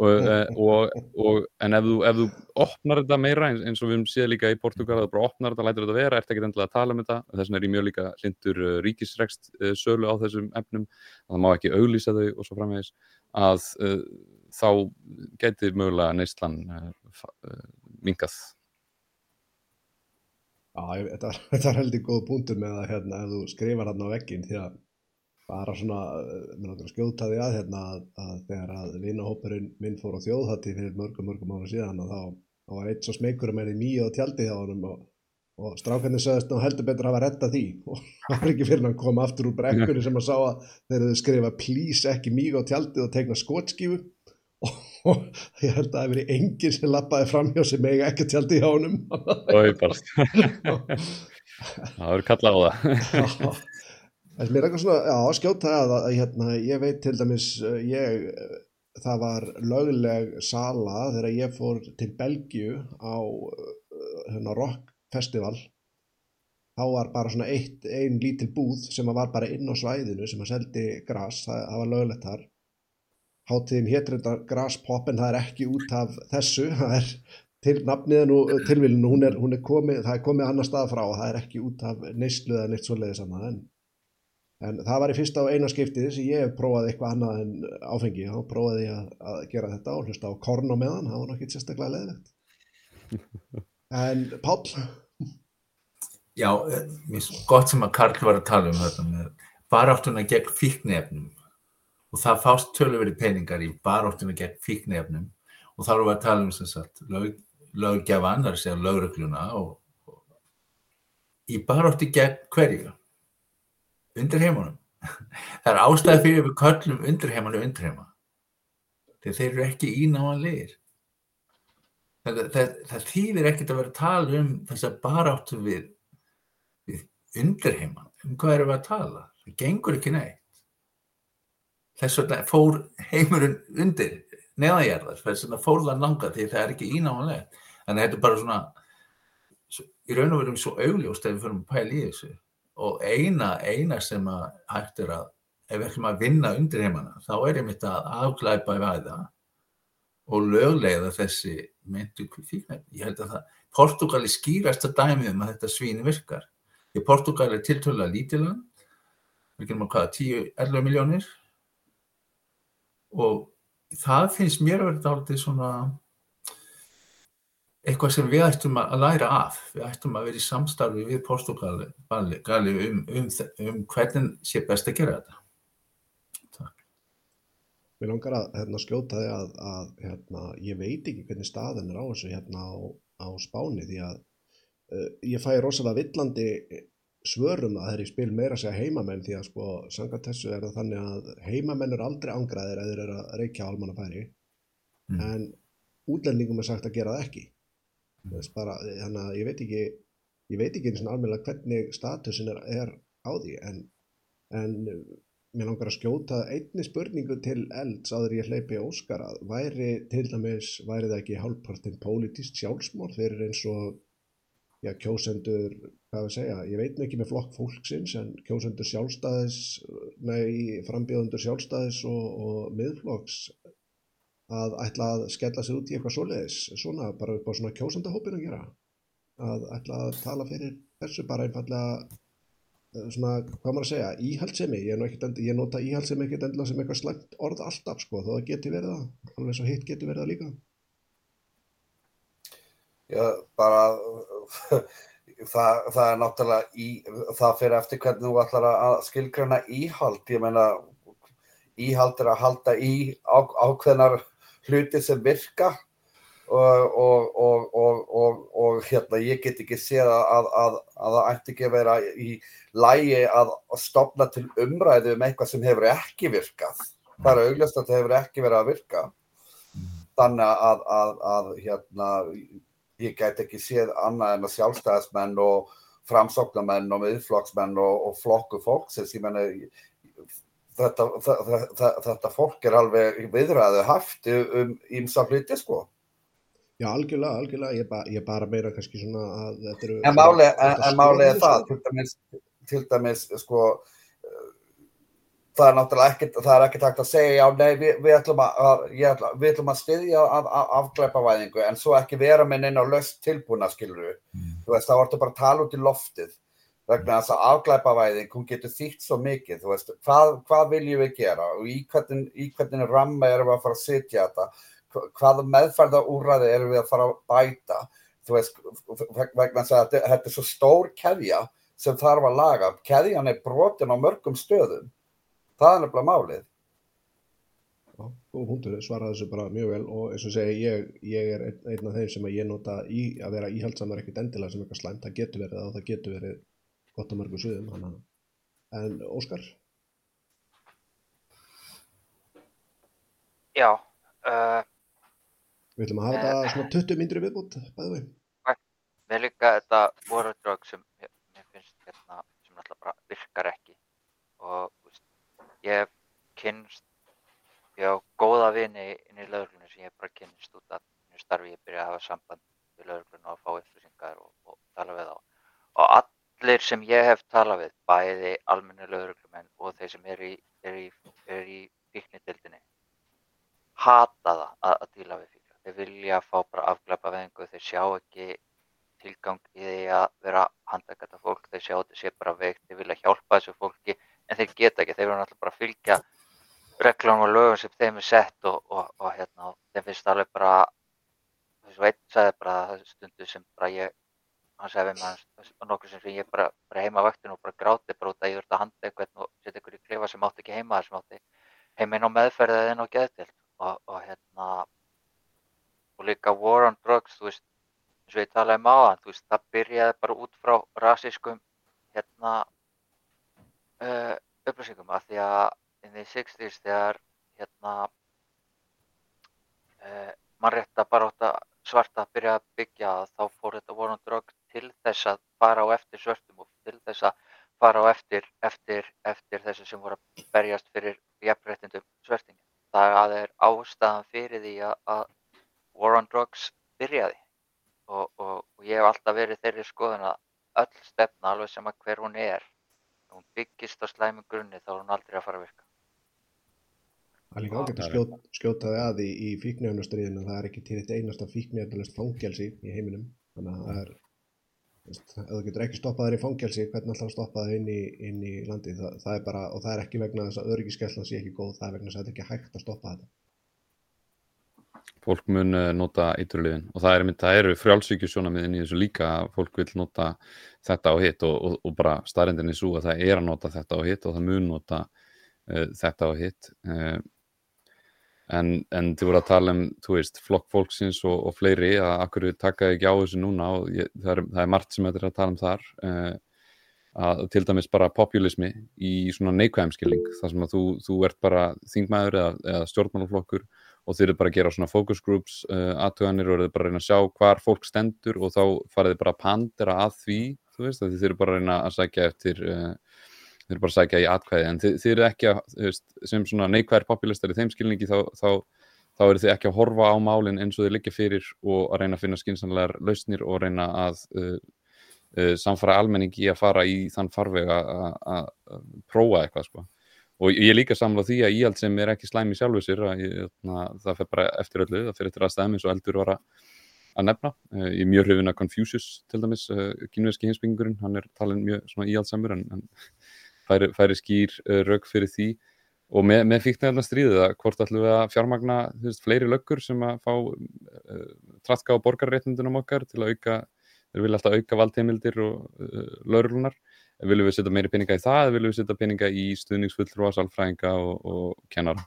S3: og, eh, og, og, en ef þú, ef þú opnar þetta meira eins, eins og við höfum séð líka í Portugal að þú bara opnar þetta, lætur þetta vera, ert ekki endilega að tala um þetta þess vegna er ég mjög líka hlindur uh, ríkisregst uh, sölu á þessum efnum það má ekki auglýsa þau og svo framvegis að þá getur mögulega neyslan uh, uh, mingað.
S2: Já, þetta, þetta er heldur góð punktur með að hérna, ef þú skrifar hann á veggin því að bara svona, uh, mér náttúrulega skjóta því að, hérna, að þegar að vinahópurinn minn fór á þjóðhatti fyrir mörgum, mörgum ára síðan og þá, þá var eitt svo smeykur að menni mýja á tjaldi hjá hann og, og strákarnir sagðist að heldur betur að hafa retta því og það var ekki fyrir hann að koma aftur úr brekkunni sem að sá að þeir eru skrifa please ekki mýja á tjaldi og tegna skotskífu og ég held að það hefur verið enginn sem lappaði fram hjá sem eiga ekki tjaldi hjá honum.
S3: Ói barst Það verður kallað á það.
S2: Það er eitthvað svona, já, skjóta að, að hérna, ég veit til dæmis ég, það var lögleg sala þegar ég fór til Belgiu á hérna, rock festival. Þá var bara svona einn lítil búð sem var bara inn á svæðinu sem að seldi græs, það, það var löglegt þar Háttíðin héttur þetta Grasspop en það er ekki út af þessu, það er til nafniðan og tilvílinu, hún er, hún er komið, það er komið annar stað frá og það er ekki út af neyslu eða neitt svoleiði saman. En, en það var í fyrsta og eina skiptið sem ég hef prófað eitthvað annað en áfengi, þá prófaði ég að, að gera þetta og hlusta á korn á meðan, það var nokkið sérstaklega leðilegt. En Pál?
S7: Já, er gott sem að Karl var að tala um þetta með baráttuna gegn fíknefnum og það fást tölurveri peningar í baróttinu gegn fíknefnum og þá erum við að tala um sagt, lög, löggefan, það er að segja lögrökluna og, og í barótti gegn hverju? Undir heimunum. Það er ástæði fyrir við köllum undir heimanu undir heima. Þegar þeir eru ekki ínáanlegir. Það, það, það þýðir ekkert að vera að tala um þess að baráttu við, við undir heiman. Um hvað erum við að tala? Það gengur ekki neitt þess vegna fór heimurinn undir neðanjarðar, þess vegna fór það langa því það er ekki ínámanlegt þannig að þetta er bara svona í raun og verum svo augljóst ef við fyrir að pæla í þessu og eina, eina sem að hægt er að ef við ætlum að vinna undir heimana þá er einmitt að afglæpa í væða og löglega þessi myndu fíknæmi. Ég held að það Portugali skýrast að dæmi um að þetta svíni virkar. Því Portugali er tiltölulega lítiland, við genum að hvaða 10-11 miljónir og það finnst mér að vera dálítið svona eitthvað sem við ættum að læra af. Við ættum að vera í samstarfi við Portugali um, um, um hvernig sé best að gera þetta. Takk.
S2: Mér langar að hérna, skjóta því að, að hérna, ég veit ekki hvernig staðin er á þessu hérna á, á spáni því að uh, ég fæ rosalega villandi svörum það þegar ég spil meira að segja heimamenn því að sko samkvæmt þessu er það þannig að heimamenn eru aldrei ángraðir eða þeir eru að reykja á almannafæri
S7: Mm.
S2: en útlendingum er sagt að gera það ekki mm. bara, þannig að ég veit ekki ég veit ekki eins og alveg hvernig statusin er, er á því en, en mér langar að skjóta einni spurningu til elds áður ég hleypi Óskar að væri til dæmis, væri það ekki hálfpartinn pólitíst sjálfsmór fyrir eins og já, kjósendur, hvað við segja, ég veit ekki með flokk fólksins en kjósendur sjálfstæðis, nei, frambjóðundur sjálfstæðis og, og miðflokks að ætla að skella sér út í eitthvað svoleiðis, svona bara upp á svona kjósendahópin að gera, að ætla að tala fyrir þessu bara einfallega eh, svona, hvað maður að segja, íhaldsemi, ég, end- ég nota íhaldsemi ekkert endilega sem eitthvað slæmt orð alltaf sko, þó það geti verið það, alveg svo hitt geti verið það líka.
S1: Já, bara það, það er náttúrulega í, það fyrir eftir hvernig þú ætlar að skilgrana íhald, ég meina íhald er að halda í á, ákveðnar hluti sem virka og, og, og, og, og, og hérna ég get ekki séð að, að, að, að það ætti ekki að vera í lægi að stopna til umræðu um eitthvað sem hefur ekki virkað. Það er augljóst að það hefur ekki verið að virka. Þannig að, að, að hérna, ég gæti ekki séð annað en að sjálfstæðismenn og framsóknarmenn og miðflokksmenn og, og flokku fólksins, ég menna þetta, þetta, þetta, fólk er alveg viðræðu haft um ímsa hluti sko.
S2: Já, algjörlega, algjörlega, ég, ba ég bara meira kannski svona að þetta eru...
S1: En máli, en, er
S2: skoðanir,
S1: það, til dæmis, til dæmis sko, það er náttúrulega ekkert, það er ekkert hægt að segja, já, nei, við, við, ætlum, að, ætla, við ætlum að styðja af, af, afglæpavæðingu, en svo ekki vera með neina löst tilbúna, skilur við. Þú veist, þá ertu bara að tala út í loftið, vegna þess að afglæpavæðing, hún getur þýtt svo mikið, þú veist, hvað, hvað viljum við gera og í hvernig, í hvernig ramma erum við að fara að sitja þetta, Hva- hvaða meðferða úrræði erum við að fara að bæta, þú veist, veg- vegna þess að þetta, þetta er svo stór keðja sem þarf að laga, keðjan er brotin á mörgum stöðum, það er nefnilega málið.
S2: Punktur, svaraði þessu bara mjög vel og eins og segi, ég, ég er einn, einn af þeim sem að ég nota í að vera íhaldsamar ekkert endilega sem eitthvað slæmt, það getur verið og það getur verið gott á mörgum sviðum, þannig að en Óskar,
S6: Já, uh,
S2: við ætlum að hafa þetta svona 20 myndri viðbútt, bæði við.
S6: mér líka þetta voru drög sem mér finnst hérna sem náttúrulega bara virkar ekki. Og ég hef kynnst ég á góða vini inn í lögreglunni sem ég bara kynnst út af mínu starfi, ég byrja að hafa samband við lögreglunni og fá upplýsingar og, og tala við þá og allir sem ég hef talað við, bæði almenni lögreglumenn og þeir sem eru í, er í, er í fíknidildinni hata það að, að díla við fíkla. Þeir vilja fá bara afglæpa veðingu, þeir sjá ekki tilgang í því að vera þetta fólk, þeir sjá þetta sé bara veikt, þeir vilja hjálpa þessu fólki en þeir geta ekki, þeir verður náttúrulega bara að fylgja reglum og lögum sem þeim er sett og, og, og hérna, þeim finnst alveg bara þessu einn sagði bara það stundu sem bara ég hann sagði mig hans nokkur sem ég bara, bara heima á vaktinu og bara gráti bara út að ég þurfti að handa eitthvað og setja í klefa sem átti ekki heima sem átti heima inn á meðferð eða inn á geðdild og, og hérna og líka war on drugs þú veist, eins og ég talaði um áðan þú veist, það byrjaði bara út frá rasískum hérna uh, upplýsingum af því að in the 60s þegar hérna uh, mannrétta baróta svarta byrjaði að byggja þá fór þetta war on drugs til þess að fara á eftir svörtum og til þess að fara á eftir, eftir, eftir þessu sem voru að berjast fyrir jafnréttindum svertingin. Það er ástæðan fyrir því að, að War on Drugs byrjaði og, og, og ég hef alltaf verið þeirri skoðun að öll stefna alveg sem að hver hún er, ef hún byggist á slæmum grunni þá er hún aldrei að fara að virka.
S2: Það er líka ágætt að skjóta, skjóta þig að í, í fíknefnastriðinu, það er ekki til eitt einasta fíknefnalist fangelsi í heiminum, þannig að það er, veist, ef þú getur ekki stoppað þér í fangelsi, hvernig alltaf að stoppa þér inn í, inn í landi, það, það er bara, og það er ekki vegna þess að öryggiskeslan sé ekki góð, það er vegna þess að þetta er ekki hægt að stoppa þetta.
S3: Fólk mun eh, nota eiturliðin og það, er, það eru frjálsvíkjusjónamiðin í þessu líka að fólk vil nota þetta og hitt og, og, og bara starrendin er svo að það er að nota þetta og hitt og það mun nota uh, þetta og hitt. Uh, en, en þið voru að tala um veist, flokk fólksins og, og fleiri að akkur taka ekki á þessu núna og ég, það, er, það er margt sem þetta er að tala um þar uh, að til dæmis bara populismi í svona neikvæðum skilning. Þar sem að þú, þú ert bara þingmaður eða, eða stjórnmálaflokkur og þeir eru bara að gera svona focus groups uh, aðtöganir og þeir eru bara að reyna að sjá hvar fólk stendur og þá farið þeir bara að pandera að því, þú veist, þeir eru bara að reyna að sækja eftir uh, þeir eru bara að sækja í atkvæði en þeir, þeir eru ekki að, veist, sem svona neikvæðir populistar í þeim skilningi þá, þá, þá eru þeir ekki að horfa á málinn eins og þeir liggja fyrir og að reyna að finna skynsanlegar lausnir og reyna að uh, uh, samfara almenning í að fara í þann farveg að prófa eitthvað sko. Og ég er líka samlað því að íhald sem er ekki slæmi sjálfu sér ég, það fer bara eftir öllu, það fer eftir aðstæðum eins og eldur var að nefna. Ég er mjög hrifin að Confucius til dæmis uh, kynveski hinsbyggingurinn, hann er talin mjög íhaldsamur en, en færi, færi skýr uh, rauk fyrir því. Og með, með fíknæðarna stríðið að hvort ætlum við að fjármagna veist, fleiri löggur sem að fá uh, trafka á borgarréttundunum okkar til að auka þeir vilja alltaf auka valdheimildir og uh, laurlunar, viljum við setja meiri peninga í það? Eða viljum við setja peninga í stuðningsfulltrúa, salfræðinga og, og kennara?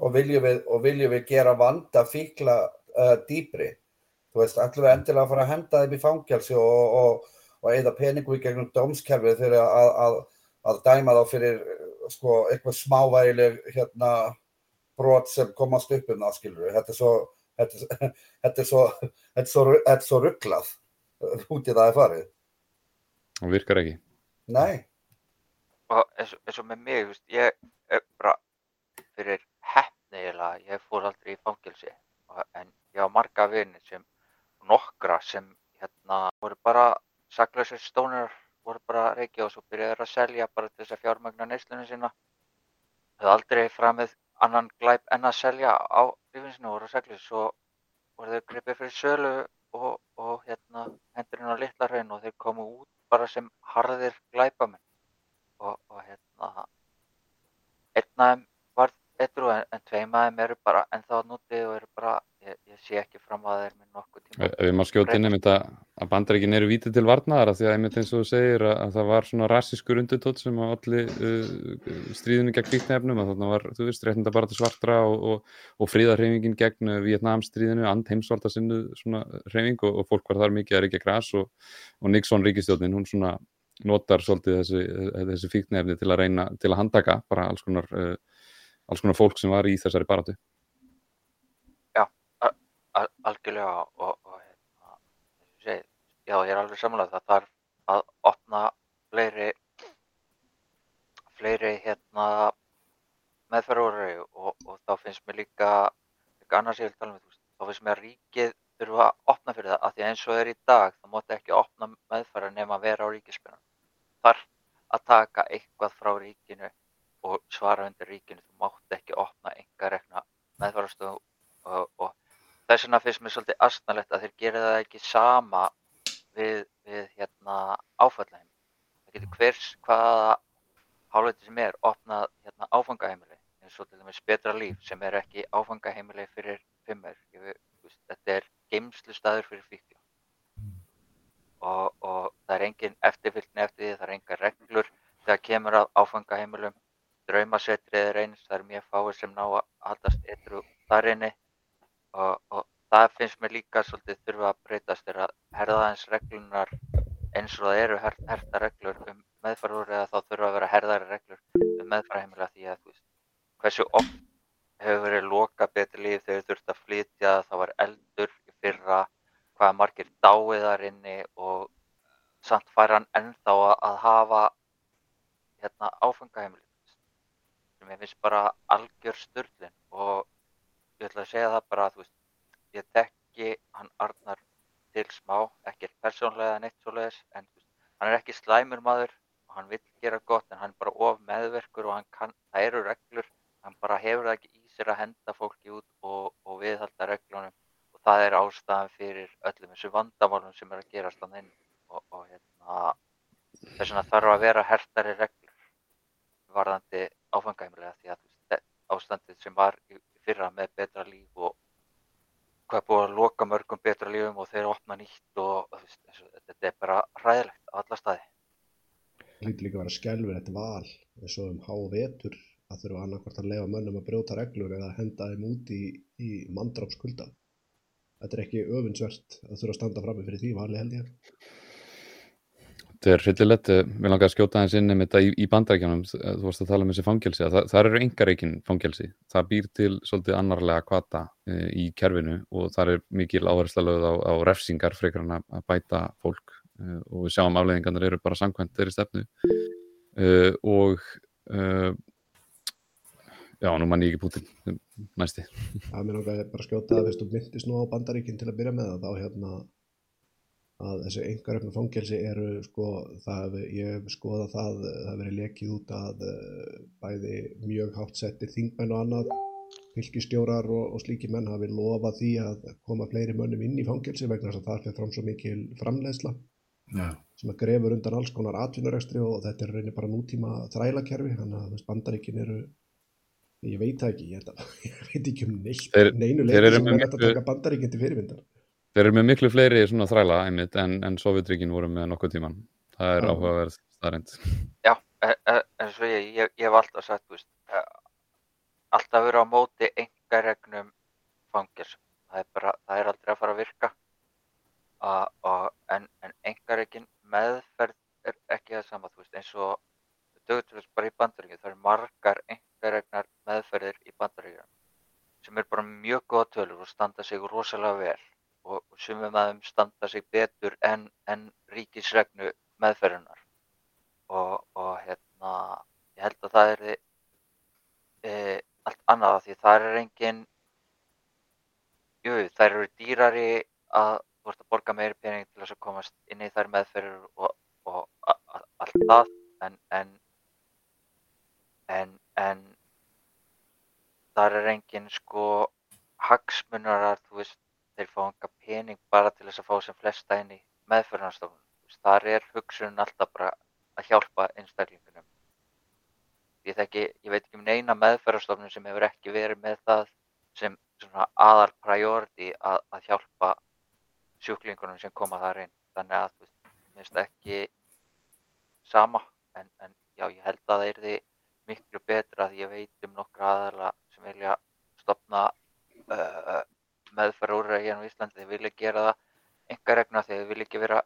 S1: Og viljum við, og viljum við gera vanda fíkla uh, dýbri þú veist, ætlum við endilega að fara að henda þeim í fangelsi og, og, og eða peningu í gegnum dómskerfið fyrir að, að, að dæma þá fyrir sko, eitthvað smávægileg hérna, brot sem komast upp um það, skilur við þetta er svo þetta er, þetta er svo, þetta er svo, er svo rugglað út í það er farið.
S3: Og virkar ekki?
S1: Nei.
S6: Og eins, eins og með mig, veist, ég er bara fyrir hefni eiginlega, ég fór aldrei í fangilsi en ég á marga vinni sem, nokkra sem hérna voru bara saklausir stónir voru bara reykja og svo byrjaði að selja bara til þess að fjármagna neyslunum sína. Hefði aldrei framið annan glæp en að selja á lífinsinu voru saklausir, svo voru þau gripið fyrir sölu og, og hérna hendur inn á litla hraun og þeir komu út bara sem harðir glæpamenn. Og, og hérna einn af þeim eitthvað en, en tveim af þeim eru bara ennþá nútið og eru bara, ég, ég sé ekki fram að þeir með nokkuð tíma.
S3: Ef við má skjóta inn einmitt að, að bandaríkin eru vítið til varnaðar að því að einmitt eins og þú segir að, að það var svona rassískur undirtótt sem að allir uh, stríðinu gegn kvíknefnum að þarna var, þú veist, réttinda bara til svartra og, og, og fríðarhefingin gegn uh, Vietnamstríðinu, and heimsvalda sinnu svona hreyfing og, og fólk var þar mikið að reykja græs og Nixon ríkistjóðin, hún svona notar svolítið þessi, þessi fíknefni til að reyna, til að handaka bara alls konar uh, alls konar fólk sem var í þessari baratu.
S6: Já, al algjörlega og, og hérna, segi, já, ég er alveg samanlega það þarf að opna fleiri fleiri hérna meðferðurri og, og þá finnst mér líka, annars ég vil tala um þetta, þá finnst mér að ríkið þurfa að opna fyrir það, af því eins og er í dag þá móti ekki opna meðferðar nema að vera á ríkispinnan. Þarf að taka eitthvað frá ríkinu og svara undir ríkinu, þú mátt ekki opna enga rekna meðfarastofu og, og þess vegna finnst mér svolítið astnalett að þeir gera það ekki sama við, við hérna, áfallaheimin. Það getur hvers hvaða hálfleiti sem er opnað hérna, áfangaheimili eins og til dæmis betra líf sem er ekki áfangaheimili fyrir fimmur. Þetta er geimslustæður fyrir fíkla og, og það er engin eftirfylgni eftir því, það er enga reglur þegar kemur að áfangaheimilum draumasetrið er eins, það er mjög fáið sem ná að haldast ytru þar inni. Og, og það finnst mér líka svolítið þurfa að breytast er að herðaðins reglunar eins og það eru her, herta reglur um meðfarúr eða þá þurfa að vera herðari reglur um meðfarheimilega því að veist hversu oft hefur verið loka betri líf þegar þurft að flytja þá var eldur í fyrra hvaða margir dáið þar inni og samt fær hann ennþá að hafa hérna áfangaheimili sem ég finnst bara algjör störlun og ég ætla að segja það bara að veist, ég tekki hann Arnar til smá, ekki persónlega neitt svo leiðis, en veist, hann er ekki slæmur maður og hann vil gera gott en hann er bara of meðverkur og kann, það eru reglur, hann bara hefur það ekki í sér að henda fólki út og, og viðhalda reglunum og það er ástæðan fyrir öllum þessu vandamálum sem er að gerast á þinn og, og hérna, þess vegna þarf að vera hertari reglur varðandi áfangaheimilega því að ástandið sem var fyrra með betra líf og hvað búið að loka mörgum betra lífum og þeir opna nýtt og veist, þetta er bara ræðilegt á alla staði.
S2: Það lítur líka að vera skjálfur þetta val eins og um há vetur að þurfa annarkvært að lefa mönnum að brjóta reglur eða henda þeim út í, í mandrápskulda. Þetta er ekki öfinsvert að þurfa að standa fram með fyrir því vali held ég.
S3: Þetta er hryllilegt, við langarum að skjóta aðeins inn um þetta í, í bandarækjanum, þú varst að tala um þessi fangelsi, það, það eru engareikin fangelsi, það býr til svolítið annarlega kvata e, í kerfinu og það er mikil áhersla lögð á, á refsingar frekar en að bæta fólk e, og við sjáum afleiðingarnir eru bara sangkvæmt þeirri stefnu. E, og já, nú mann ég ekki Putin næsti.
S2: Það mér langaði bara að skjóta að þú myndist nú á bandaríkinn til að byrja með það, þá hérna að þessi engaröfnu fangelsi eru sko, það, ég hef skoðað það, það verið lekið út að eh, bæði mjög hátt settir þingmenn og annað, fylgistjórar og, og slíki menn hafi lofað því að koma fleiri mönnum inn í fangelsi vegna þess að það fyrir fram svo mikil framleiðsla ja. sem að grefur undan alls konar atvinnurekstri og þetta er reynir bara nútíma þrælakerfi, þannig að bandaríkin eru ég veit það ekki, ég, að, ég veit ekki um neitt, neinu leiti sem er að taka bandaríkin til fyrirvindar.
S3: Þeir eru með miklu fleiri svona þræla einmitt en, en Sovjetríkin voru með nokkuð tíman. Það er áhugaverð staðrind.
S6: Já, eins og ég, ég, ég hef alltaf sagt, veist, eh, alltaf verið á móti engaregnum fangils. Það er, bara, það er aldrei að fara að virka. A, a, en en engaregin meðferð er ekki það sama, þú veist, eins og döguturist bara í bandaríkjum. Það eru margar engaregnar meðferðir í bandaríkjum sem er bara mjög góða tölur og standa sig rosalega vel og, sumum aðeim standa sig betur en, en ríkisregnu meðferðunar og, og hérna ég held að það er e, allt annað því það er engin jú, þær eru dýrari að þú ert að borga meiri pening til þess að komast inn í þær meðferður og, og allt það en en en, en þar er engin sko hagsmunarar, þú veist þeir fá enga pening bara til þess að fá sem flesta inn í meðferðarstofnun. Þar er hugsun alltaf bara að hjálpa einstaklingunum. Ég, þekki, ég veit ekki um neina meðferðarstofnun sem hefur ekki verið með það sem aðal priority að, að hjálpa sjúklingunum sem koma þar inn. Þannig að þú veist ekki sama en, en já, ég held að það er því miklu betra að ég veit um nokkra aðala sem vilja stopna uh, meðferðarúrræði hérna á Íslandi, þeir vilja gera það enga regna þegar þeir vilja ekki vera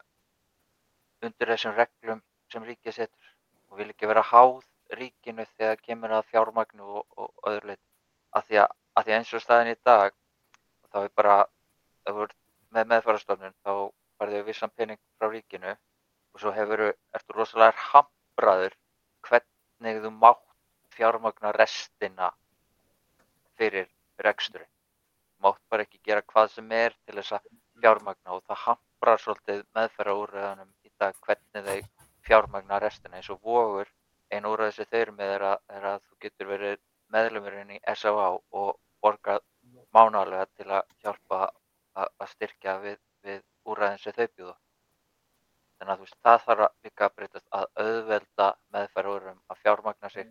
S6: undir þessum reglum sem ríkið setur og vilja ekki vera háð ríkinu þegar kemur að fjármagnu og, og öðru lit að því að, að því eins og staðin í dag þá er bara með meðferðarstofnun þá farið þau vissan pening frá ríkinu og svo hefur ertu rosalega hambraður hvernig þú mátt fjármagna restina fyrir reksturinn mátt bara ekki gera hvað sem er til þess að fjármagna og það hamprar svolítið meðferðarúröðunum í dag hvernig þeir fjármagna restina eins og vogur einu úröðu sem þeir eru með er að, er að þú getur verið meðlumurinn í S.A.A. og borgað mánalega til að hjálpa að, að styrkja við, við úröðin sem þau bjóða. Þannig að þú veist, það þarf líka að breytast að auðvelda meðferðarúröðum að fjármagna sig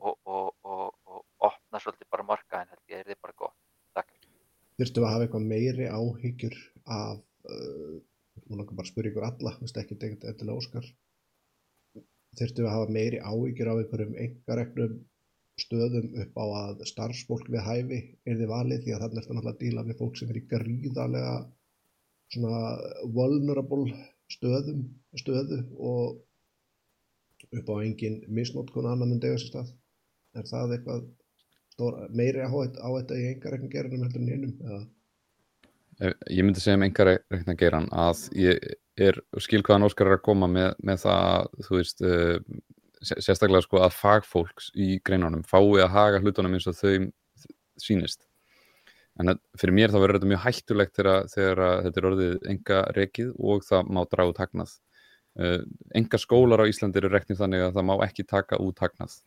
S6: og, og, og, og opna svolítið bara markaðin held ég, er þið bara gott
S2: þurftum að hafa eitthvað meiri áhyggjur af uh, nú langar bara að spyrja ykkur alla veist ekki ekkert eftirlega óskar. Þurftum að hafa meiri áhyggjur af einhverjum engaregnum stöðum upp á að starfsfólk við hæfi er þið valið því að þannig er þetta náttúrulega að díla við fólk sem er í gríðarlega svona vulnerable stöðum stöðu og upp á engin misnótkun annan en stað. Er það eitthvað stór, meiri á þetta í engarekna geranum heldur en hinnum?
S3: Ég myndi segja um engarekna geran að ég er skil hvaðan Óskar er að koma með, með það, þú veist, uh, sérstaklega sko að fagfólks í greinunum fái að haga hlutunum eins og þau sínist. En fyrir mér þá verður þetta mjög hættulegt þegar, þegar þetta er orðið enga rekið og það má draga út hagnað. Uh, enga skólar á Íslandi eru reknir þannig að það má ekki taka út hagnað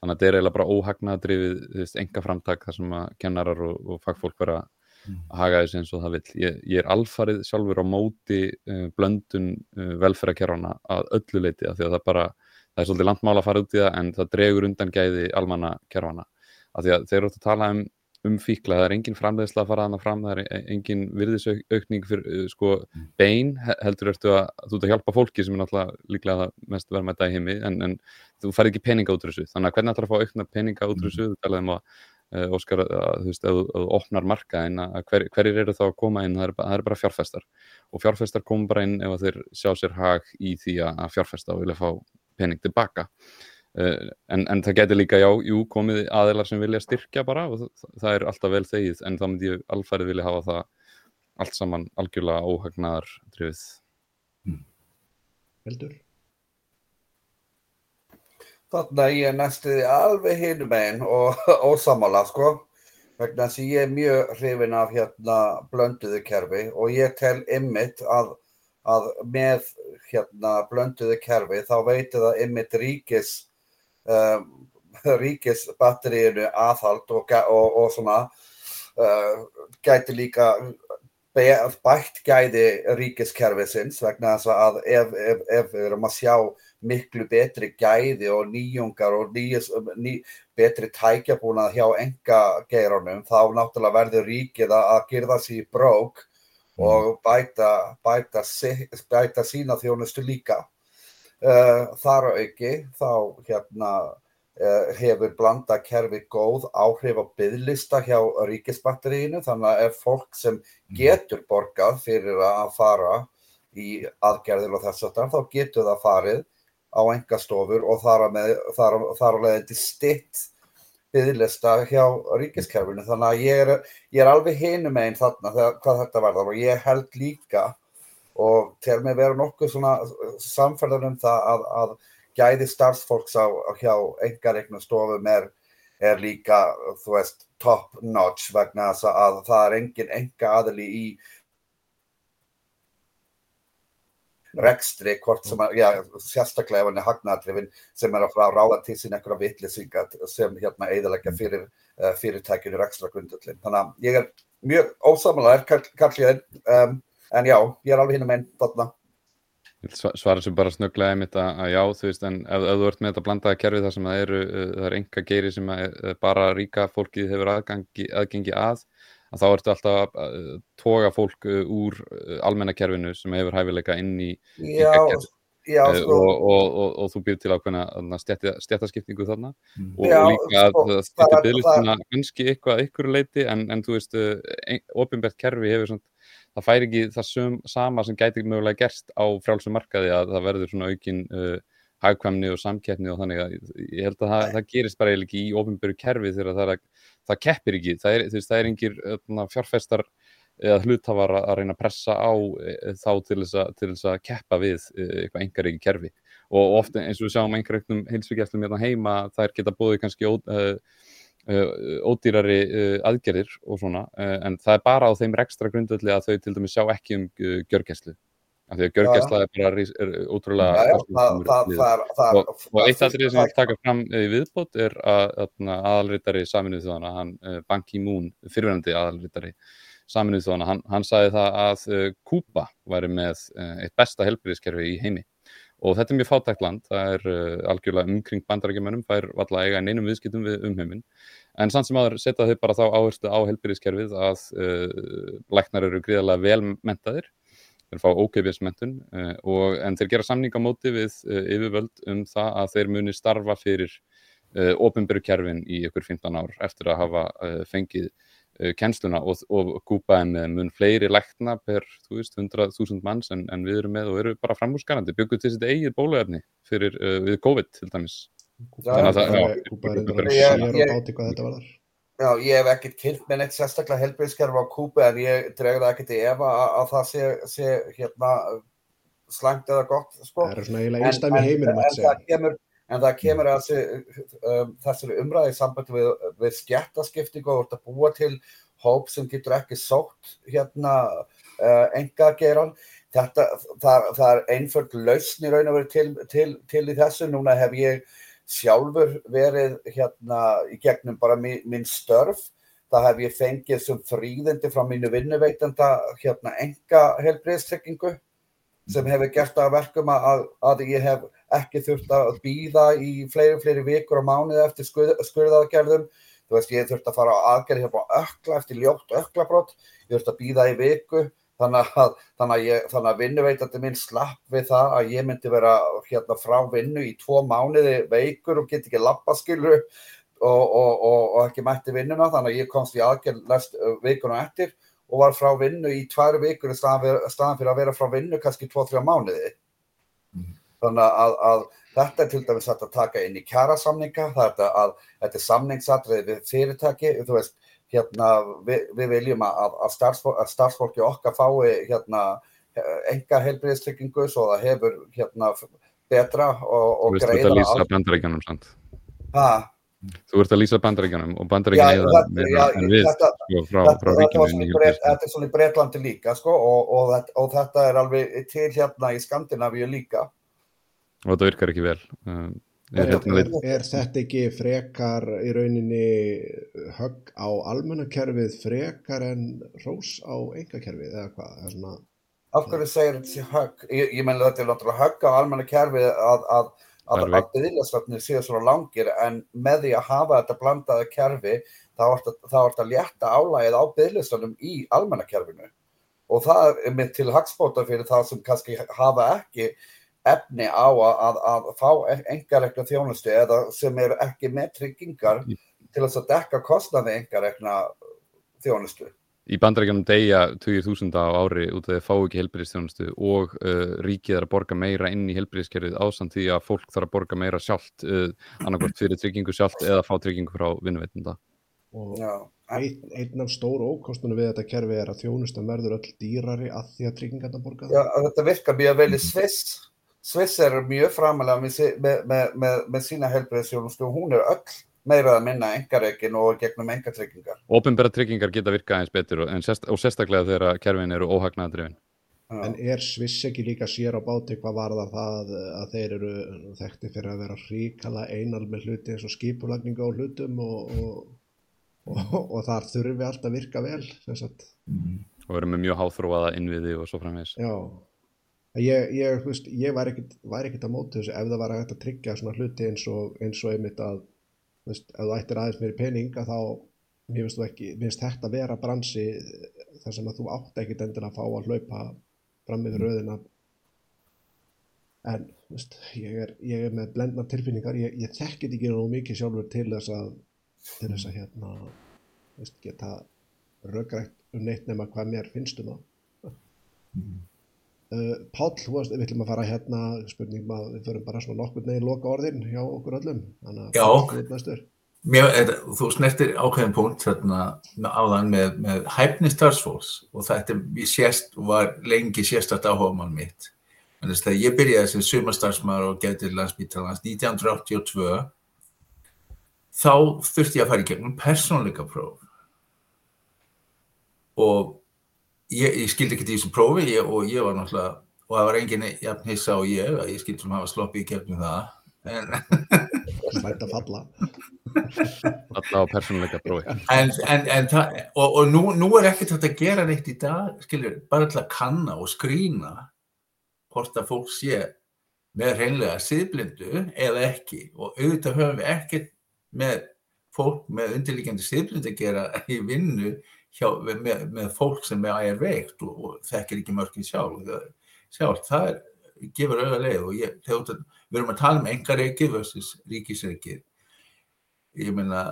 S3: þannig að þetta er eiginlega bara óhagnadrifið enga framtak þar sem að kennarar og, og fagfólk vera mm. að haga þessu eins og það vil. Ég, ég er alfarið sjálfur á móti uh, blöndun uh, velferðarkerfana að öllu leiti að því að það bara, það er svolítið landmála að fara út í það en það dregur undan gæði almanna kerfana. Að því að þeir eru átt að tala um um fíkla, það er engin framleiðsla að fara hana fram, það er e, engin virðisaukning fyrir uh, sko mm. bein heldur ertu að þú ert að hjálpa fólki sem er náttúrulega líklega mest verðmæta í heimi en, en þú fær ekki peninga út úr þessu. Þannig að hvernig ætlar að fá aukna peninga út úr mm. þessu, þú talaði um að uh, Óskar, að, þú veist, ef þú- opnar markaðin að hver, hverjir eru þá að koma inn, það er, það er bara fjárfestar. Og fjárfestar koma bara inn ef að þeir sjá sér hag í því að að fjárfesta og vilja fá pening tilbaka en, en það getur líka, já, jú, komið aðilar sem vilja styrkja bara og það, það er alltaf vel þegið, en þá myndi ég alfærið vilja hafa það allt saman algjörlega óhagnaðar drifið.
S2: heldur
S1: Þarna ég er næstuði alveg hinum einn og ósamála sko vegna þess að ég er mjög hrifin af hérna blönduðu kerfi og ég tel ymmit að, að með hérna blönduðu kerfi þá veitir það ymmit ríkis um, ríkis batteríinu aðhald og, og, og svona uh, gæti líka bætt gæði ríkiskerfisins vegna þess að ef, ef, ef við erum að sjá miklu betri gæði og nýjungar og nýjus, ný, betri tækjabúnað hjá enga geiranum þá náttúrulega verður ríkið að gyrða sér brók og bæta, bæta, bæta sína þjónustu líka. Uh, þar að auki þá hérna uh, hefur blanda kerfi góð áhrif á byðlista hjá ríkisbatteríinu þannig að ef fólk sem getur borgað fyrir að fara í aðgerðir og þess að þá getur það farið á engastofur og þar að, leiðandi stitt byðlista hjá ríkiskerfinu. Þannig að ég er, ég er alveg hinum einn þarna þegar, hvað þetta verðar og ég held líka og til mig vera nokkuð svona samferðan um það að, að gæði starfsfólks á, hjá engareiknum stofum er, er líka, þú veist, top notch vegna þess að það er engin enga aðili í rekstri, hvort sem að, já, sérstaklega ef hann er hagnaðatrifin sem er að að ráða til sín einhverja vitlýsingar sem hérna eðalega fyrir uh, fyrirtækinu rekstra grundullin. Þannig að ég er mjög ósamlega, kalliðin, um, en já, ég er alveg hinn um einn þarna.
S3: Svara sem bara snögglega einmitt að, að já, þú veist, en ef, ef þú ert með þetta blandaða kerfi þar sem það eru, uh, það er enga geiri sem að, uh, bara ríka fólkið hefur aðgangi, aðgengi að, að þá ertu alltaf að toga fólk uh, úr uh, almenna kerfinu sem hefur hæfileika inn í
S1: Já,
S3: einkakerfi.
S1: já, sko,
S3: og, og, og, og þú býr til ákveðna stjættaskiptingu þarna og,
S1: Já,
S3: og líka að
S1: sko,
S3: stýttir
S1: er-
S3: byggðlistina kannski eitthvað að ykkur leiti en, en þú veist, ofinbært kerfi hefur svona, það fær ekki það sum, sama sem gæti mögulega gerst á frjálsum markaði að það verður svona aukin uh, hagkvæmni og samkeppni og þannig að ég held að það, það gerist bara ekki í ofinbæru kerfi þegar það, er, að- það keppir ekki, það er, veist, það er engir öðna, fjárfestar eða hluthafar að reyna að pressa á e, þá til þess að, keppa við e, eitthvað engaríki kerfi. Og ofta eins og við sjáum einhverjum heilsugjastlum hérna heima þær geta búið kannski ó, uh, ódýrari uh, aðgerðir og svona uh, en það er bara á þeim rekstra grundöldi að þau til dæmis sjá ekki um gjörgæslu. Af því að gjörgæsla er bara er
S1: það, það, er- það,
S3: og, og eitt
S1: það-
S3: aðrið sem ég taka fram í viðbót er að, að aðalritari saminuð þjóðana, hann Ban Ki-moon, fyrirverandi aðalritari saminuð þjóðana, hann, hann sagði það að Kúpa væri með eitt besta helbriðiskerfi í heimi. Og þetta er mjög fátækt land, það er algjörlega umkring bandarækjumennum, það er valla eiga neinum viðskiptum við umheiminn en samt sem aður setja þau bara þá áherslu á helbriðiskerfið að uh, læknar eru gríðarlega vel mentaðir þeir fá ókeifismentun uh, og en þeir gera samninga móti við uh, yfirvöld um það að þeir muni starfa fyrir uh, ofinbyrju kerfin í ykkur 15 ár eftir að hafa fengið kennsluna og, og kúpaði með mun fleiri lækna per, þú veist, 100.000 manns en, en við erum með og eru bara framhúsgarandi, bygguð til sitt eigið bóluefni fyrir við COVID til dæmis. Þannig að það- já,
S2: Kúpa er
S3: er-
S1: ég-
S2: báti hvað þetta var þar
S1: Já, ég hef ekkert kynnt með neitt sérstaklega helbriðskerfi á Kúbu en ég dreg það ekkert í efa að, að það sé, sé hérna slæmt eða gott sko.
S2: það er svona eiginlega einstæmi heiminum
S1: en,
S2: að
S1: en, kemur, en það kemur að þessi, um, þessari umræði í sambandi við, við skjættaskiptingu og að búa til hóp sem getur ekki sótt hérna uh, enga geran þetta, það, það er einföld lausn í raun og verið til, til, til í þessu. Núna hef ég sjálfur verið hérna í gegnum bara mi- minn störf. Það hef ég fengið sem fríðindi frá mínu vinnuveitenda hérna enga helbriðstryggingu sem hefur gert að verkum að, að ég hef ekki þurft að býða í fleiri, fleiri vikur og mánuði eftir skurð, skurðaðgerðum. Þú veist, ég þurft að fara á aðgerði hérna á ökla eftir ljótt öklabrótt, ég þurft að býða í viku, þannig að, þannig að, að vinnuveitandi minn slapp við það að ég myndi vera hérna frá vinnu í tvo mánuði veikur og get ekki lappa skilur og, og, og, og ekki mætti vinnuna þannig að ég komst í uh, vikuna eftir og var frá vinnu í tvær vikur í staðan fyrir, að vera frá vinnu kannski 2-3 mánuði
S7: Mhm.
S1: þannig að, að þetta er til dæmis að taka inn í kjærasamninga er þetta þetta er samningsatrið við fyrirtæki þú veist, hérna, við, við viljum að, að, starfsfólk, að starfsfólki okkar fái hérna, enga heilbriðstryggingu svo það hefur hérna, betra og, og
S3: veist, þú ert að lýsa bandaríkjanum, sant?
S1: Ha,
S3: Þú ert að lýsa bandaríkjanum og
S1: Já,
S3: bandaríkjan eða við,
S1: þetta-
S3: sko, frá,
S1: þetta,
S3: frá ríkinu
S1: þetta er svona í Breitlandi líka sko, og, og, þetta, og þetta er alveg til hérna í Skandinavíu líka
S3: Og þetta virkar ekki vel. Um,
S2: Er,
S3: er hérna
S2: er, er þetta ekki frekar í rauninni högg á almennakerfið frekar en rós á engakerfið eða hvað? Er svona,
S1: af hverju segir þetta högg ég, ég meina þetta er náttúrulega högg á almenna kerfi að, að, að, að
S3: veikt.
S1: byggðlastöfnir séu svona langir en með því að hafa þetta blandaða kerfi þá er þetta að létta álægið á byggðlastöfnum í almenna kerfinu og það er með til hagspóta fyrir það sem kannski hafa ekki efni á að, að, að fá engarekna þjónustu eða sem eru ekki með tryggingar til þess að dekka kostnaði engarekna þjónustu.
S3: í bandaríkjanum deyja 20.000 á ári út af því að fá ekki helbriðstjónustu og uh, ríkið er að borga meira inn í helbriðskerfið ásamt því að fólk þarf að borga meira sjálft uh, annarkvort fyrir tryggingu sjálft eða fá tryggingu frá
S1: Já, en,
S2: einn, einn af stóru ókostunum við þetta kerfi er að þjónustan verður öll dýrari að því að tryggingarna borga
S1: já,
S2: það.
S1: þetta virkar mjög vel í Sviss. Sviss er mjög framalega með, með, með, með, með sína helbriðsjónustu og hún er öll meira að minna engareikin og gegnum engatryggingar.
S3: Ópenbæra tryggingar geta virkað eins betur og, en sérst, og sérstaklega þegar kerfin eru óhagnaðadrifin.
S2: En er Sviss ekki líka sér á báti hvað varðar það að þeir eru þekkti fyrir að vera ríkala einal með hluti eins og skipulagninga á hlutum og, og, og, og þar þurfi allt að virka vel sem sagt.
S3: og eru með mjög háþróaða innviði og svo framvegis.
S2: Já, ég, ég, veist, ég var ekkit að móti þessu ef það var að tryggja svona hluti eins og, eins og einmitt að, veist, ef þú ættir aðeins meiri pening að þá, mér finnst þú ekki, mér finnst þetta að vera bransi þar sem að þú átt ekkit endur að fá að hlaupa fram með röðina. En, veist, ég er, ég er með blendna tilfinningar, ég, ég þekkit ekki nú mikið sjálfur til þess að, til þess að hérna, geta röggrætt um neitt nema hvað mér finnst um það. Uh, Páll, þú veist, við ætlum að fara hérna spurningum að við förum bara svona nokkur neginn loka orðin hjá okkur öllum að
S7: Já. Mér, þetta, þú snertir ákveðin punkt þarna áðan með, með hæfni starfsfólks og þetta sést, var lengi sérstætt áhugamann mitt. Þannig að þegar ég byrjaði sem sumarstarfsmaður og getur landsbítalans 1982 þá þurfti ég að fara í gegnum persónleika próf og ég, ég skildi ekki þessu prófi ég, og ég var náttúrulega og það var enginn jafn hissa á ég að ég skildi að hafa sloppið í gegnum það en
S2: slæmt að falla
S3: Alla á persónuleika prófi.
S7: en, en, en það, og, og nú, nú er ekkert hægt að gera neitt í dag, skiljur, bara til að kanna og skrýna hvort að fólk sé með reynlega siðblindu eða ekki og auðvitað höfum við ekkert með fólk með undirlíkjandi siðblindu að gera í vinnu hjá, með, með fólk sem er veikt og, og þekkir ekki mörgin sjálf sjálf, það er, gefur auðvitað leið og ég, þegar, við erum að tala um engareikið versus ríkisreikið ég meina,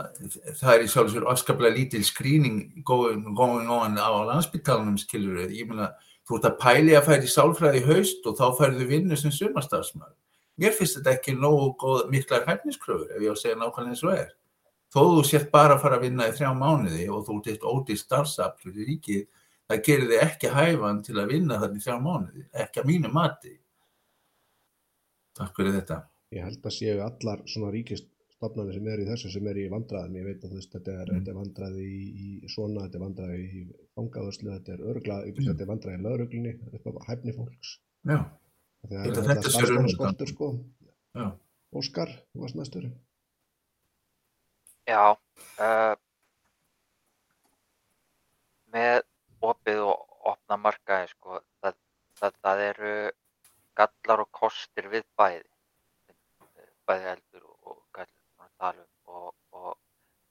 S7: það er í sjálf sér afskaplega lítil skrýning going, going on á landsbytalanum skilur ég meina, þú ert að pæli að færi sálfræði haust og þá færðu vinnu sem sumarstafsmaður. Mér finnst þetta ekki nógu góð, miklar hæfniskröfur ef ég á að segja nákvæmlega eins og er. Þó þú sért bara að fara að vinna í þrjá mánuði og þú ert ódýr starfsaflur í ríkið, það gerir þig ekki hæfan til að vinna þannig þrjá mánuði, ekki að mínu mati. Takk fyrir þetta.
S2: ég held að séu allar svona ríkistofnarnir sem eru í þessu sem eru í vandræðum ég veit að þú veist, þetta er,
S7: Mm.
S2: þetta er vandræði í, í svona, þetta er vandræði í fangavörslu, þetta er örgla, þetta er vandræði í lögreglunni, þetta er hæfni fólks
S7: Já, Ég
S2: er
S7: þetta sé
S2: starfsmanna
S7: raunverulega.
S2: skortur sko
S7: já.
S2: Óskar, þú varst næstur
S6: Já, uh, með opið og opna markaði, sko, það, það, það eru gallar og kostir við bæði, bæði eldur og, gallar sem við tala um og, og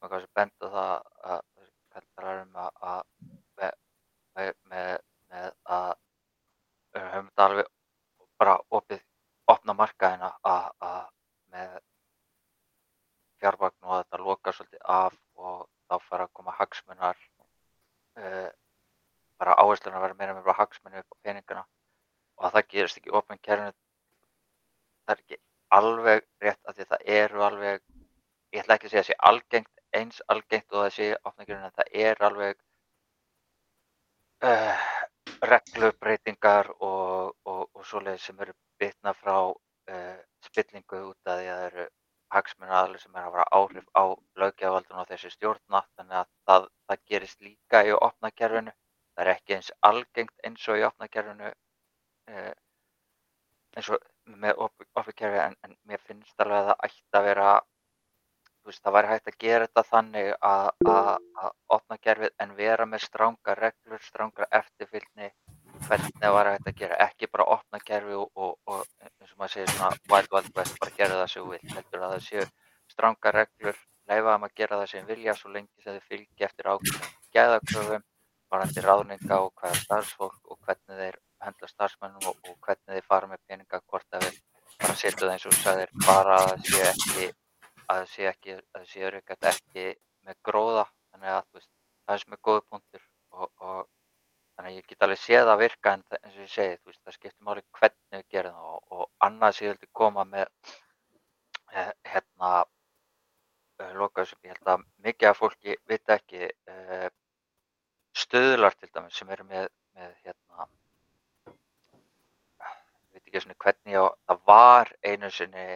S6: maður kannski benda það að gallar um að, að með, með, með, að höfum þetta alveg bara opið, opna markaðina að, að með fjárvagn og þetta loka af og þá fara að koma hagsmunar uh, bara áherslunar að vera meira með hagsmunni upp á peningana. Og að það gerist ekki ofn kerfinu. Það er ekki alveg rétt að því það eru alveg ég ætla ekki að segja að það sé algengt eins algengt og það sé ofn kerfinu en það er alveg uh, reglubreitingar og, og, og svoleið sem eru bitna frá uh, spillingu út af því að það eru hagsmunni aðlur sem er að vera áhrif á lögjavaldun og þessi stjórna þannig að það, það gerist líka í opna kerfinu það er ekki eins algengt eins og í opna kerfinu uh, eins og með opna kerfi en, en mér finnst alveg að það ætti að vera veist, það væri hægt að gera þetta þannig að, að, að opna kerfið en vera með stránga reglur, stránga eftirfylgni hvernig var hægt að gera, ekki bara opna kerfi og, og, og eins og maður segir svona wild wild west, bara gera það sem vil heldur að það séu stránga reglur leifa þeim að gera það sem vilja svo lengi sem þau fylgi eftir ákveðum gæðakröfum varandi ráðninga og hvaða starfsfólk og hvernig þeir hendla starfsmennum og, og hvernig þeir fara með peninga hvort að við bara setja það eins og sagðir bara að það sé ekki að það sé ekki, að það sé öryggat ekki með gróða, þannig að það er sem er góð punktur og þannig að ég get alveg séð að virka en eins og ég segi, veist, það skiptir máli hvernig við gerum það og, og annað sem ég vildi koma með eh, hérna eh, lokaðu sem ég held að mikið af fólki vita ekki eh, stöðlar til dæmis sem eru með, með hérna ég veit ekki svona hvernig og það var einu sinni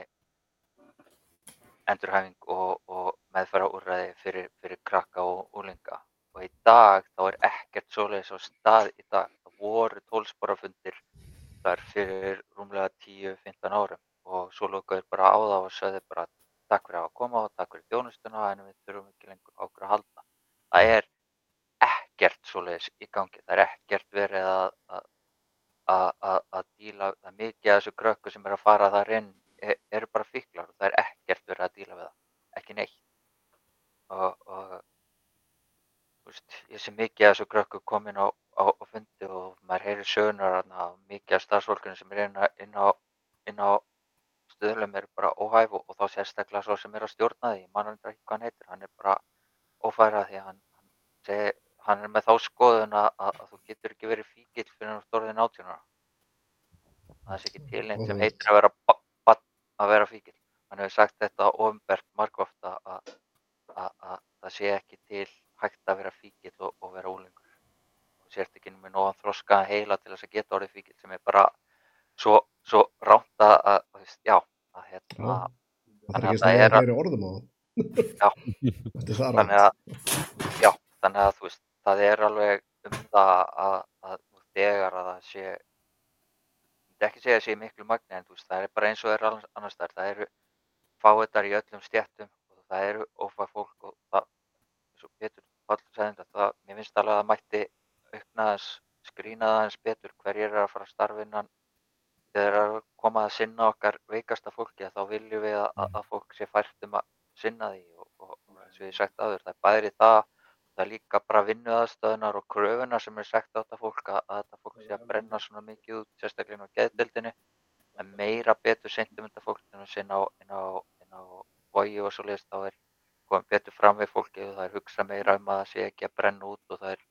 S6: endurhæfing og, og meðfæra úrræði fyrir, fyrir krakka og úlinga og í dag þá er ekkert svoleiðis á stað í dag. Það voru tólsporafundir þar fyrir rúmlega 10-15 árum. Og svo lókaður bara á það og sögðu bara takk fyrir að koma og takk fyrir þjónustuna en við þurfum ekki lengur á okkur að halda. Það er ekkert svoleiðis í gangi. Það er ekkert verið að að, díla það er mikið af þessu krökku sem er að fara þar inn. E- eru bara fíklar og það er ekkert verið að díla við það, ekki neitt. Og, og veist, ég sé mikið af þessu krökku komin á, á, á fundi og maður heyrir sögnar að mikið af starfsfólkinu sem er inn á, inn á, stöðlum er bara óhæf og, og þá sérstaklega svo sem er að stjórna því, mann er ekki hvað hann heitir, hann er bara ófæra því hann, hann, segi, hann er með þá skoðun að, að, að þú getur ekki verið fíkil fyrir þú stórðin átjónara það er ekki til einn sem heitir að vera að vera fíkil. Hann hefur sagt þetta ofinbært margóft að það sé ekki til hægt að vera fíkil og, og vera ólengur. Og sért ekki með nóðan þroska heila til þess að geta orðið fíkil sem er bara svo, svo ránt að, að já, að hérna,
S2: það er ekki að það er orðum á
S6: já, þannig að, já, þannig að þú veist, það er alveg um það að, að þegar að það sé myndi ekki segja að það sé miklu magni en veist, það er bara eins og það er annars þar það eru fáetar í öllum stjættum og það eru ófæð fólk og það, eins og Petur Þetta, það, mér finnst alveg að það mætti auknaðans, skrínaðans betur hverjir er að fara að starfinna þegar það er að koma að sinna okkar veikasta fólki þá viljum við að, að fólk sé fært um að sinna því og, og, og eins og ég sagt aður, það er bæri það það er líka bara vinnuðaðstöðunar og kröfuna sem er sagt á þetta fólk að, að þetta fólk sé að brenna svona mikið út sérstaklega á geðdildinni en meira betur sendum þetta fólk en að sinna á, á, inn á vogi og svo leiðist þá er komið betur fram við fólki og það er hugsað meira um að það sé ekki að brenna út og það er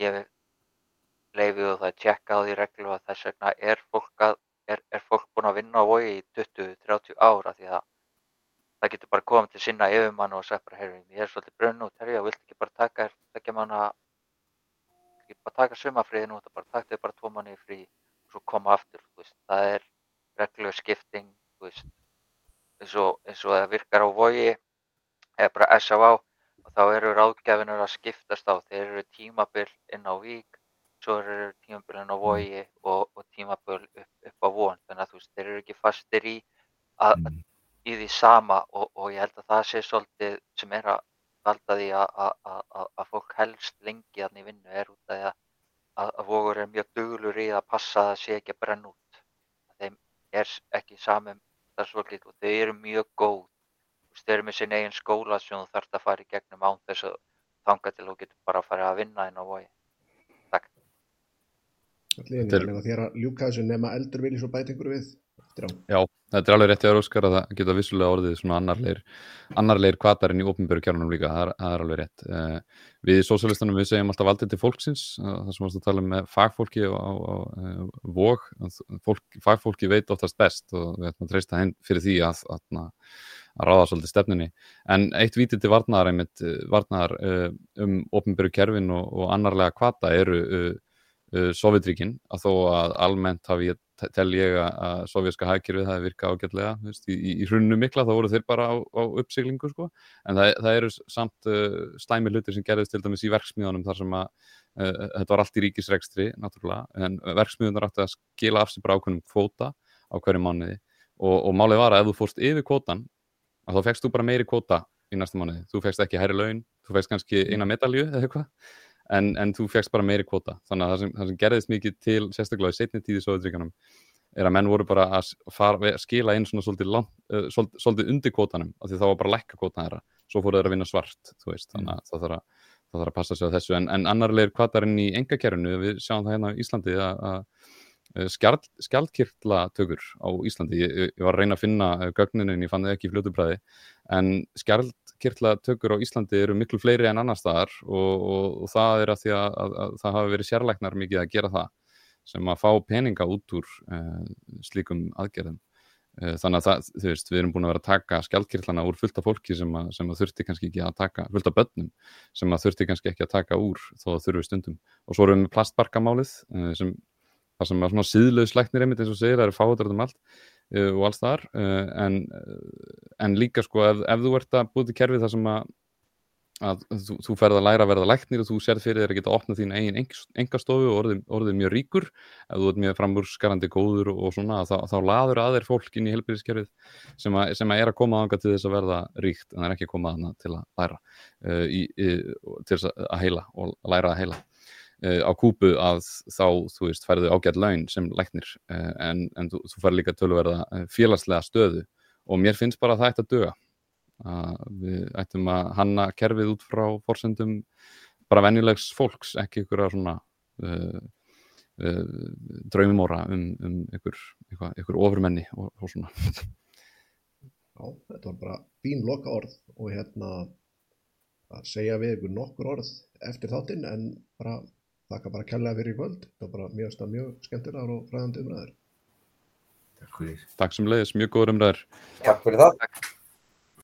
S6: gefið leiði og það er tjekkað á því reglu og þess vegna er fólk, að, er, er fólk búin að vinna á vogi í 20-30 ára því að það getur bara komið til sinna yfirmann og sagt bara, heyrðu, ég er svolítið brunn út, herru, ég vilt ekki bara taka ekki manna, ekki bara taka sumafriðin út, bara taka þér bara tvo manni frí og svo koma aftur, þú veist, það er reglulega skipting, þú veist, eins og, eins og það virkar á vogi, eða bara SAV og þá eru ráðgjafinur að skiptast á, þeir eru tímabill inn á vík, svo eru tímabill inn á vogi og, og tímabill upp, upp á von, þannig að þú veist, þeir eru ekki fastir í að í því sama og, og ég held að það sé svolítið sem er að valda því að fólk helst lengi þannig vinnu er út af því að vogur er mjög duglur í að passa að það sé ekki að brenna út. Þeim er ekki samum starfsfólkið og þau eru mjög góð. Þau eru með sín eigin skóla sem þú þarfst að fara í gegnum án þess að þanga til þú getur bara að fara að vinna inn á vogi. Takk.
S2: Allir einnig að þér að ljúka þessu nema eldur vilja svo bæta ykkur við? á.
S3: Já, þetta er alveg rétt hjá Óskar að það geta vissulega orðið svona annarleir, annarleir kvatar en í opinberu kjárnum líka, það er, það er alveg rétt. Uh, við í sósjálistanum við segjum alltaf valdið til fólksins, uh, það sem varst að tala um með fagfólki og, og, og uh, vóg, fólk, fagfólki veit oftast best og við ætlum að treysta henn fyrir því að, að, að ráða svolítið stefnunni. En eitt vítið til varnar, einmitt, varnar um opinberu kerfin og, og annarlega kvata eru Sovjetríkin, að þó að almennt hafi tel ég að sovjerska hækjörfið það virka ágætlega veist, í, í hrunnu mikla, þá voru þeir bara á, á uppsiglingu sko, en það, það eru samt uh, slæmi hlutir sem gerðist til dæmis í verksmiðunum þar sem að uh, þetta var allt í ríkisregstri, náttúrulega, en verksmiðunar átti að skila af sig bara ákveðnum kvóta á hverju mánuði. Og, og málið var að ef þú fórst yfir kvótan, þá fegst þú bara meiri kvóta í næsta mánuði, þú fegst ekki herri laun, þú fegst kannski eina medalju eða eitthvað en, en þú fegst bara meiri kvota þannig að það sem, það sem gerðist mikið til sérstaklega í setni tíði Sovjetrygganum er að menn voru bara að fara, skila inn svona svolítið, lang, uh, svolítið, svolítið undir kvotanum af því þá var bara lækka kvota þeirra. Svo fóru þeirra að vinna svart veist, þannig að það þarf að, það þarf að passa sig á þessu. En, en annarleir kvatarinn í engakerfinu við sjáum það hérna í Íslandi að skjaldkirtlatökur á Íslandi, ég, ég var að reyna að finna gögnin en ég fann það ekki í fljótubræði. En skjaldkirtlatökur á Íslandi eru miklu fleiri en annar staðar og, og, og það er að því að, að, að það hafi verið sérleiknar mikið að gera það sem að fá peninga út úr uh, slíkum aðgerðum. Uh, þannig að það, þú veist, við erum búin að vera að taka skjaldkirtlana úr fullta fólki sem að, sem að þurfti kannski ekki að taka, fullta börnum sem að þurfti kannski ekki að taka úr þó að þurfi stundum. Og svo erum við plastbarkamálið uh, sem það sem er svona síðlausleiknir einmitt eins og segir, það eru fáður um allt uh, og alls þar uh, en, en líka sko ef, ef þú ert að búið til kerfið þar sem að, að þú, þú ferð að læra að verða læknir og þú sér fyrir þér að geta opnað þín eigin engastofu og orðið, orðið mjög ríkur ef þú ert mjög framúrskarandi góður og svona þá, þá laður aðeir fólk inn í helbyrðiskerfið sem, sem að er að koma ánga til þess að verða ríkt en það er ekki að koma aðna til að læra uh, í, í, til þess að heila og læra að heila á kúpu að þá, þú veist, færðu ágætt laun sem læknir uh, en, en þú, þú fær líka tölverða uh, félagslega stöðu. Og mér finnst bara að það ætti að döga við ættum að hanna kerfið út frá fórsendum bara venjulegs fólks, ekki ykkur að svona draumimóra um, um ykkur, ykkur, ykkur ofurmenni og, og svona.
S2: Já, þetta var bara fín loka orð og hérna að segja við ykkur nokkur orð eftir þáttinn en bara þakka bara kærlega fyrir í kvöld. Það var bara mjög, mjög skemmtilegar og fræðandi umræður.
S7: Takk fyrir
S3: Takk sem leiðis, mjög góður umræður.
S4: Takk fyrir það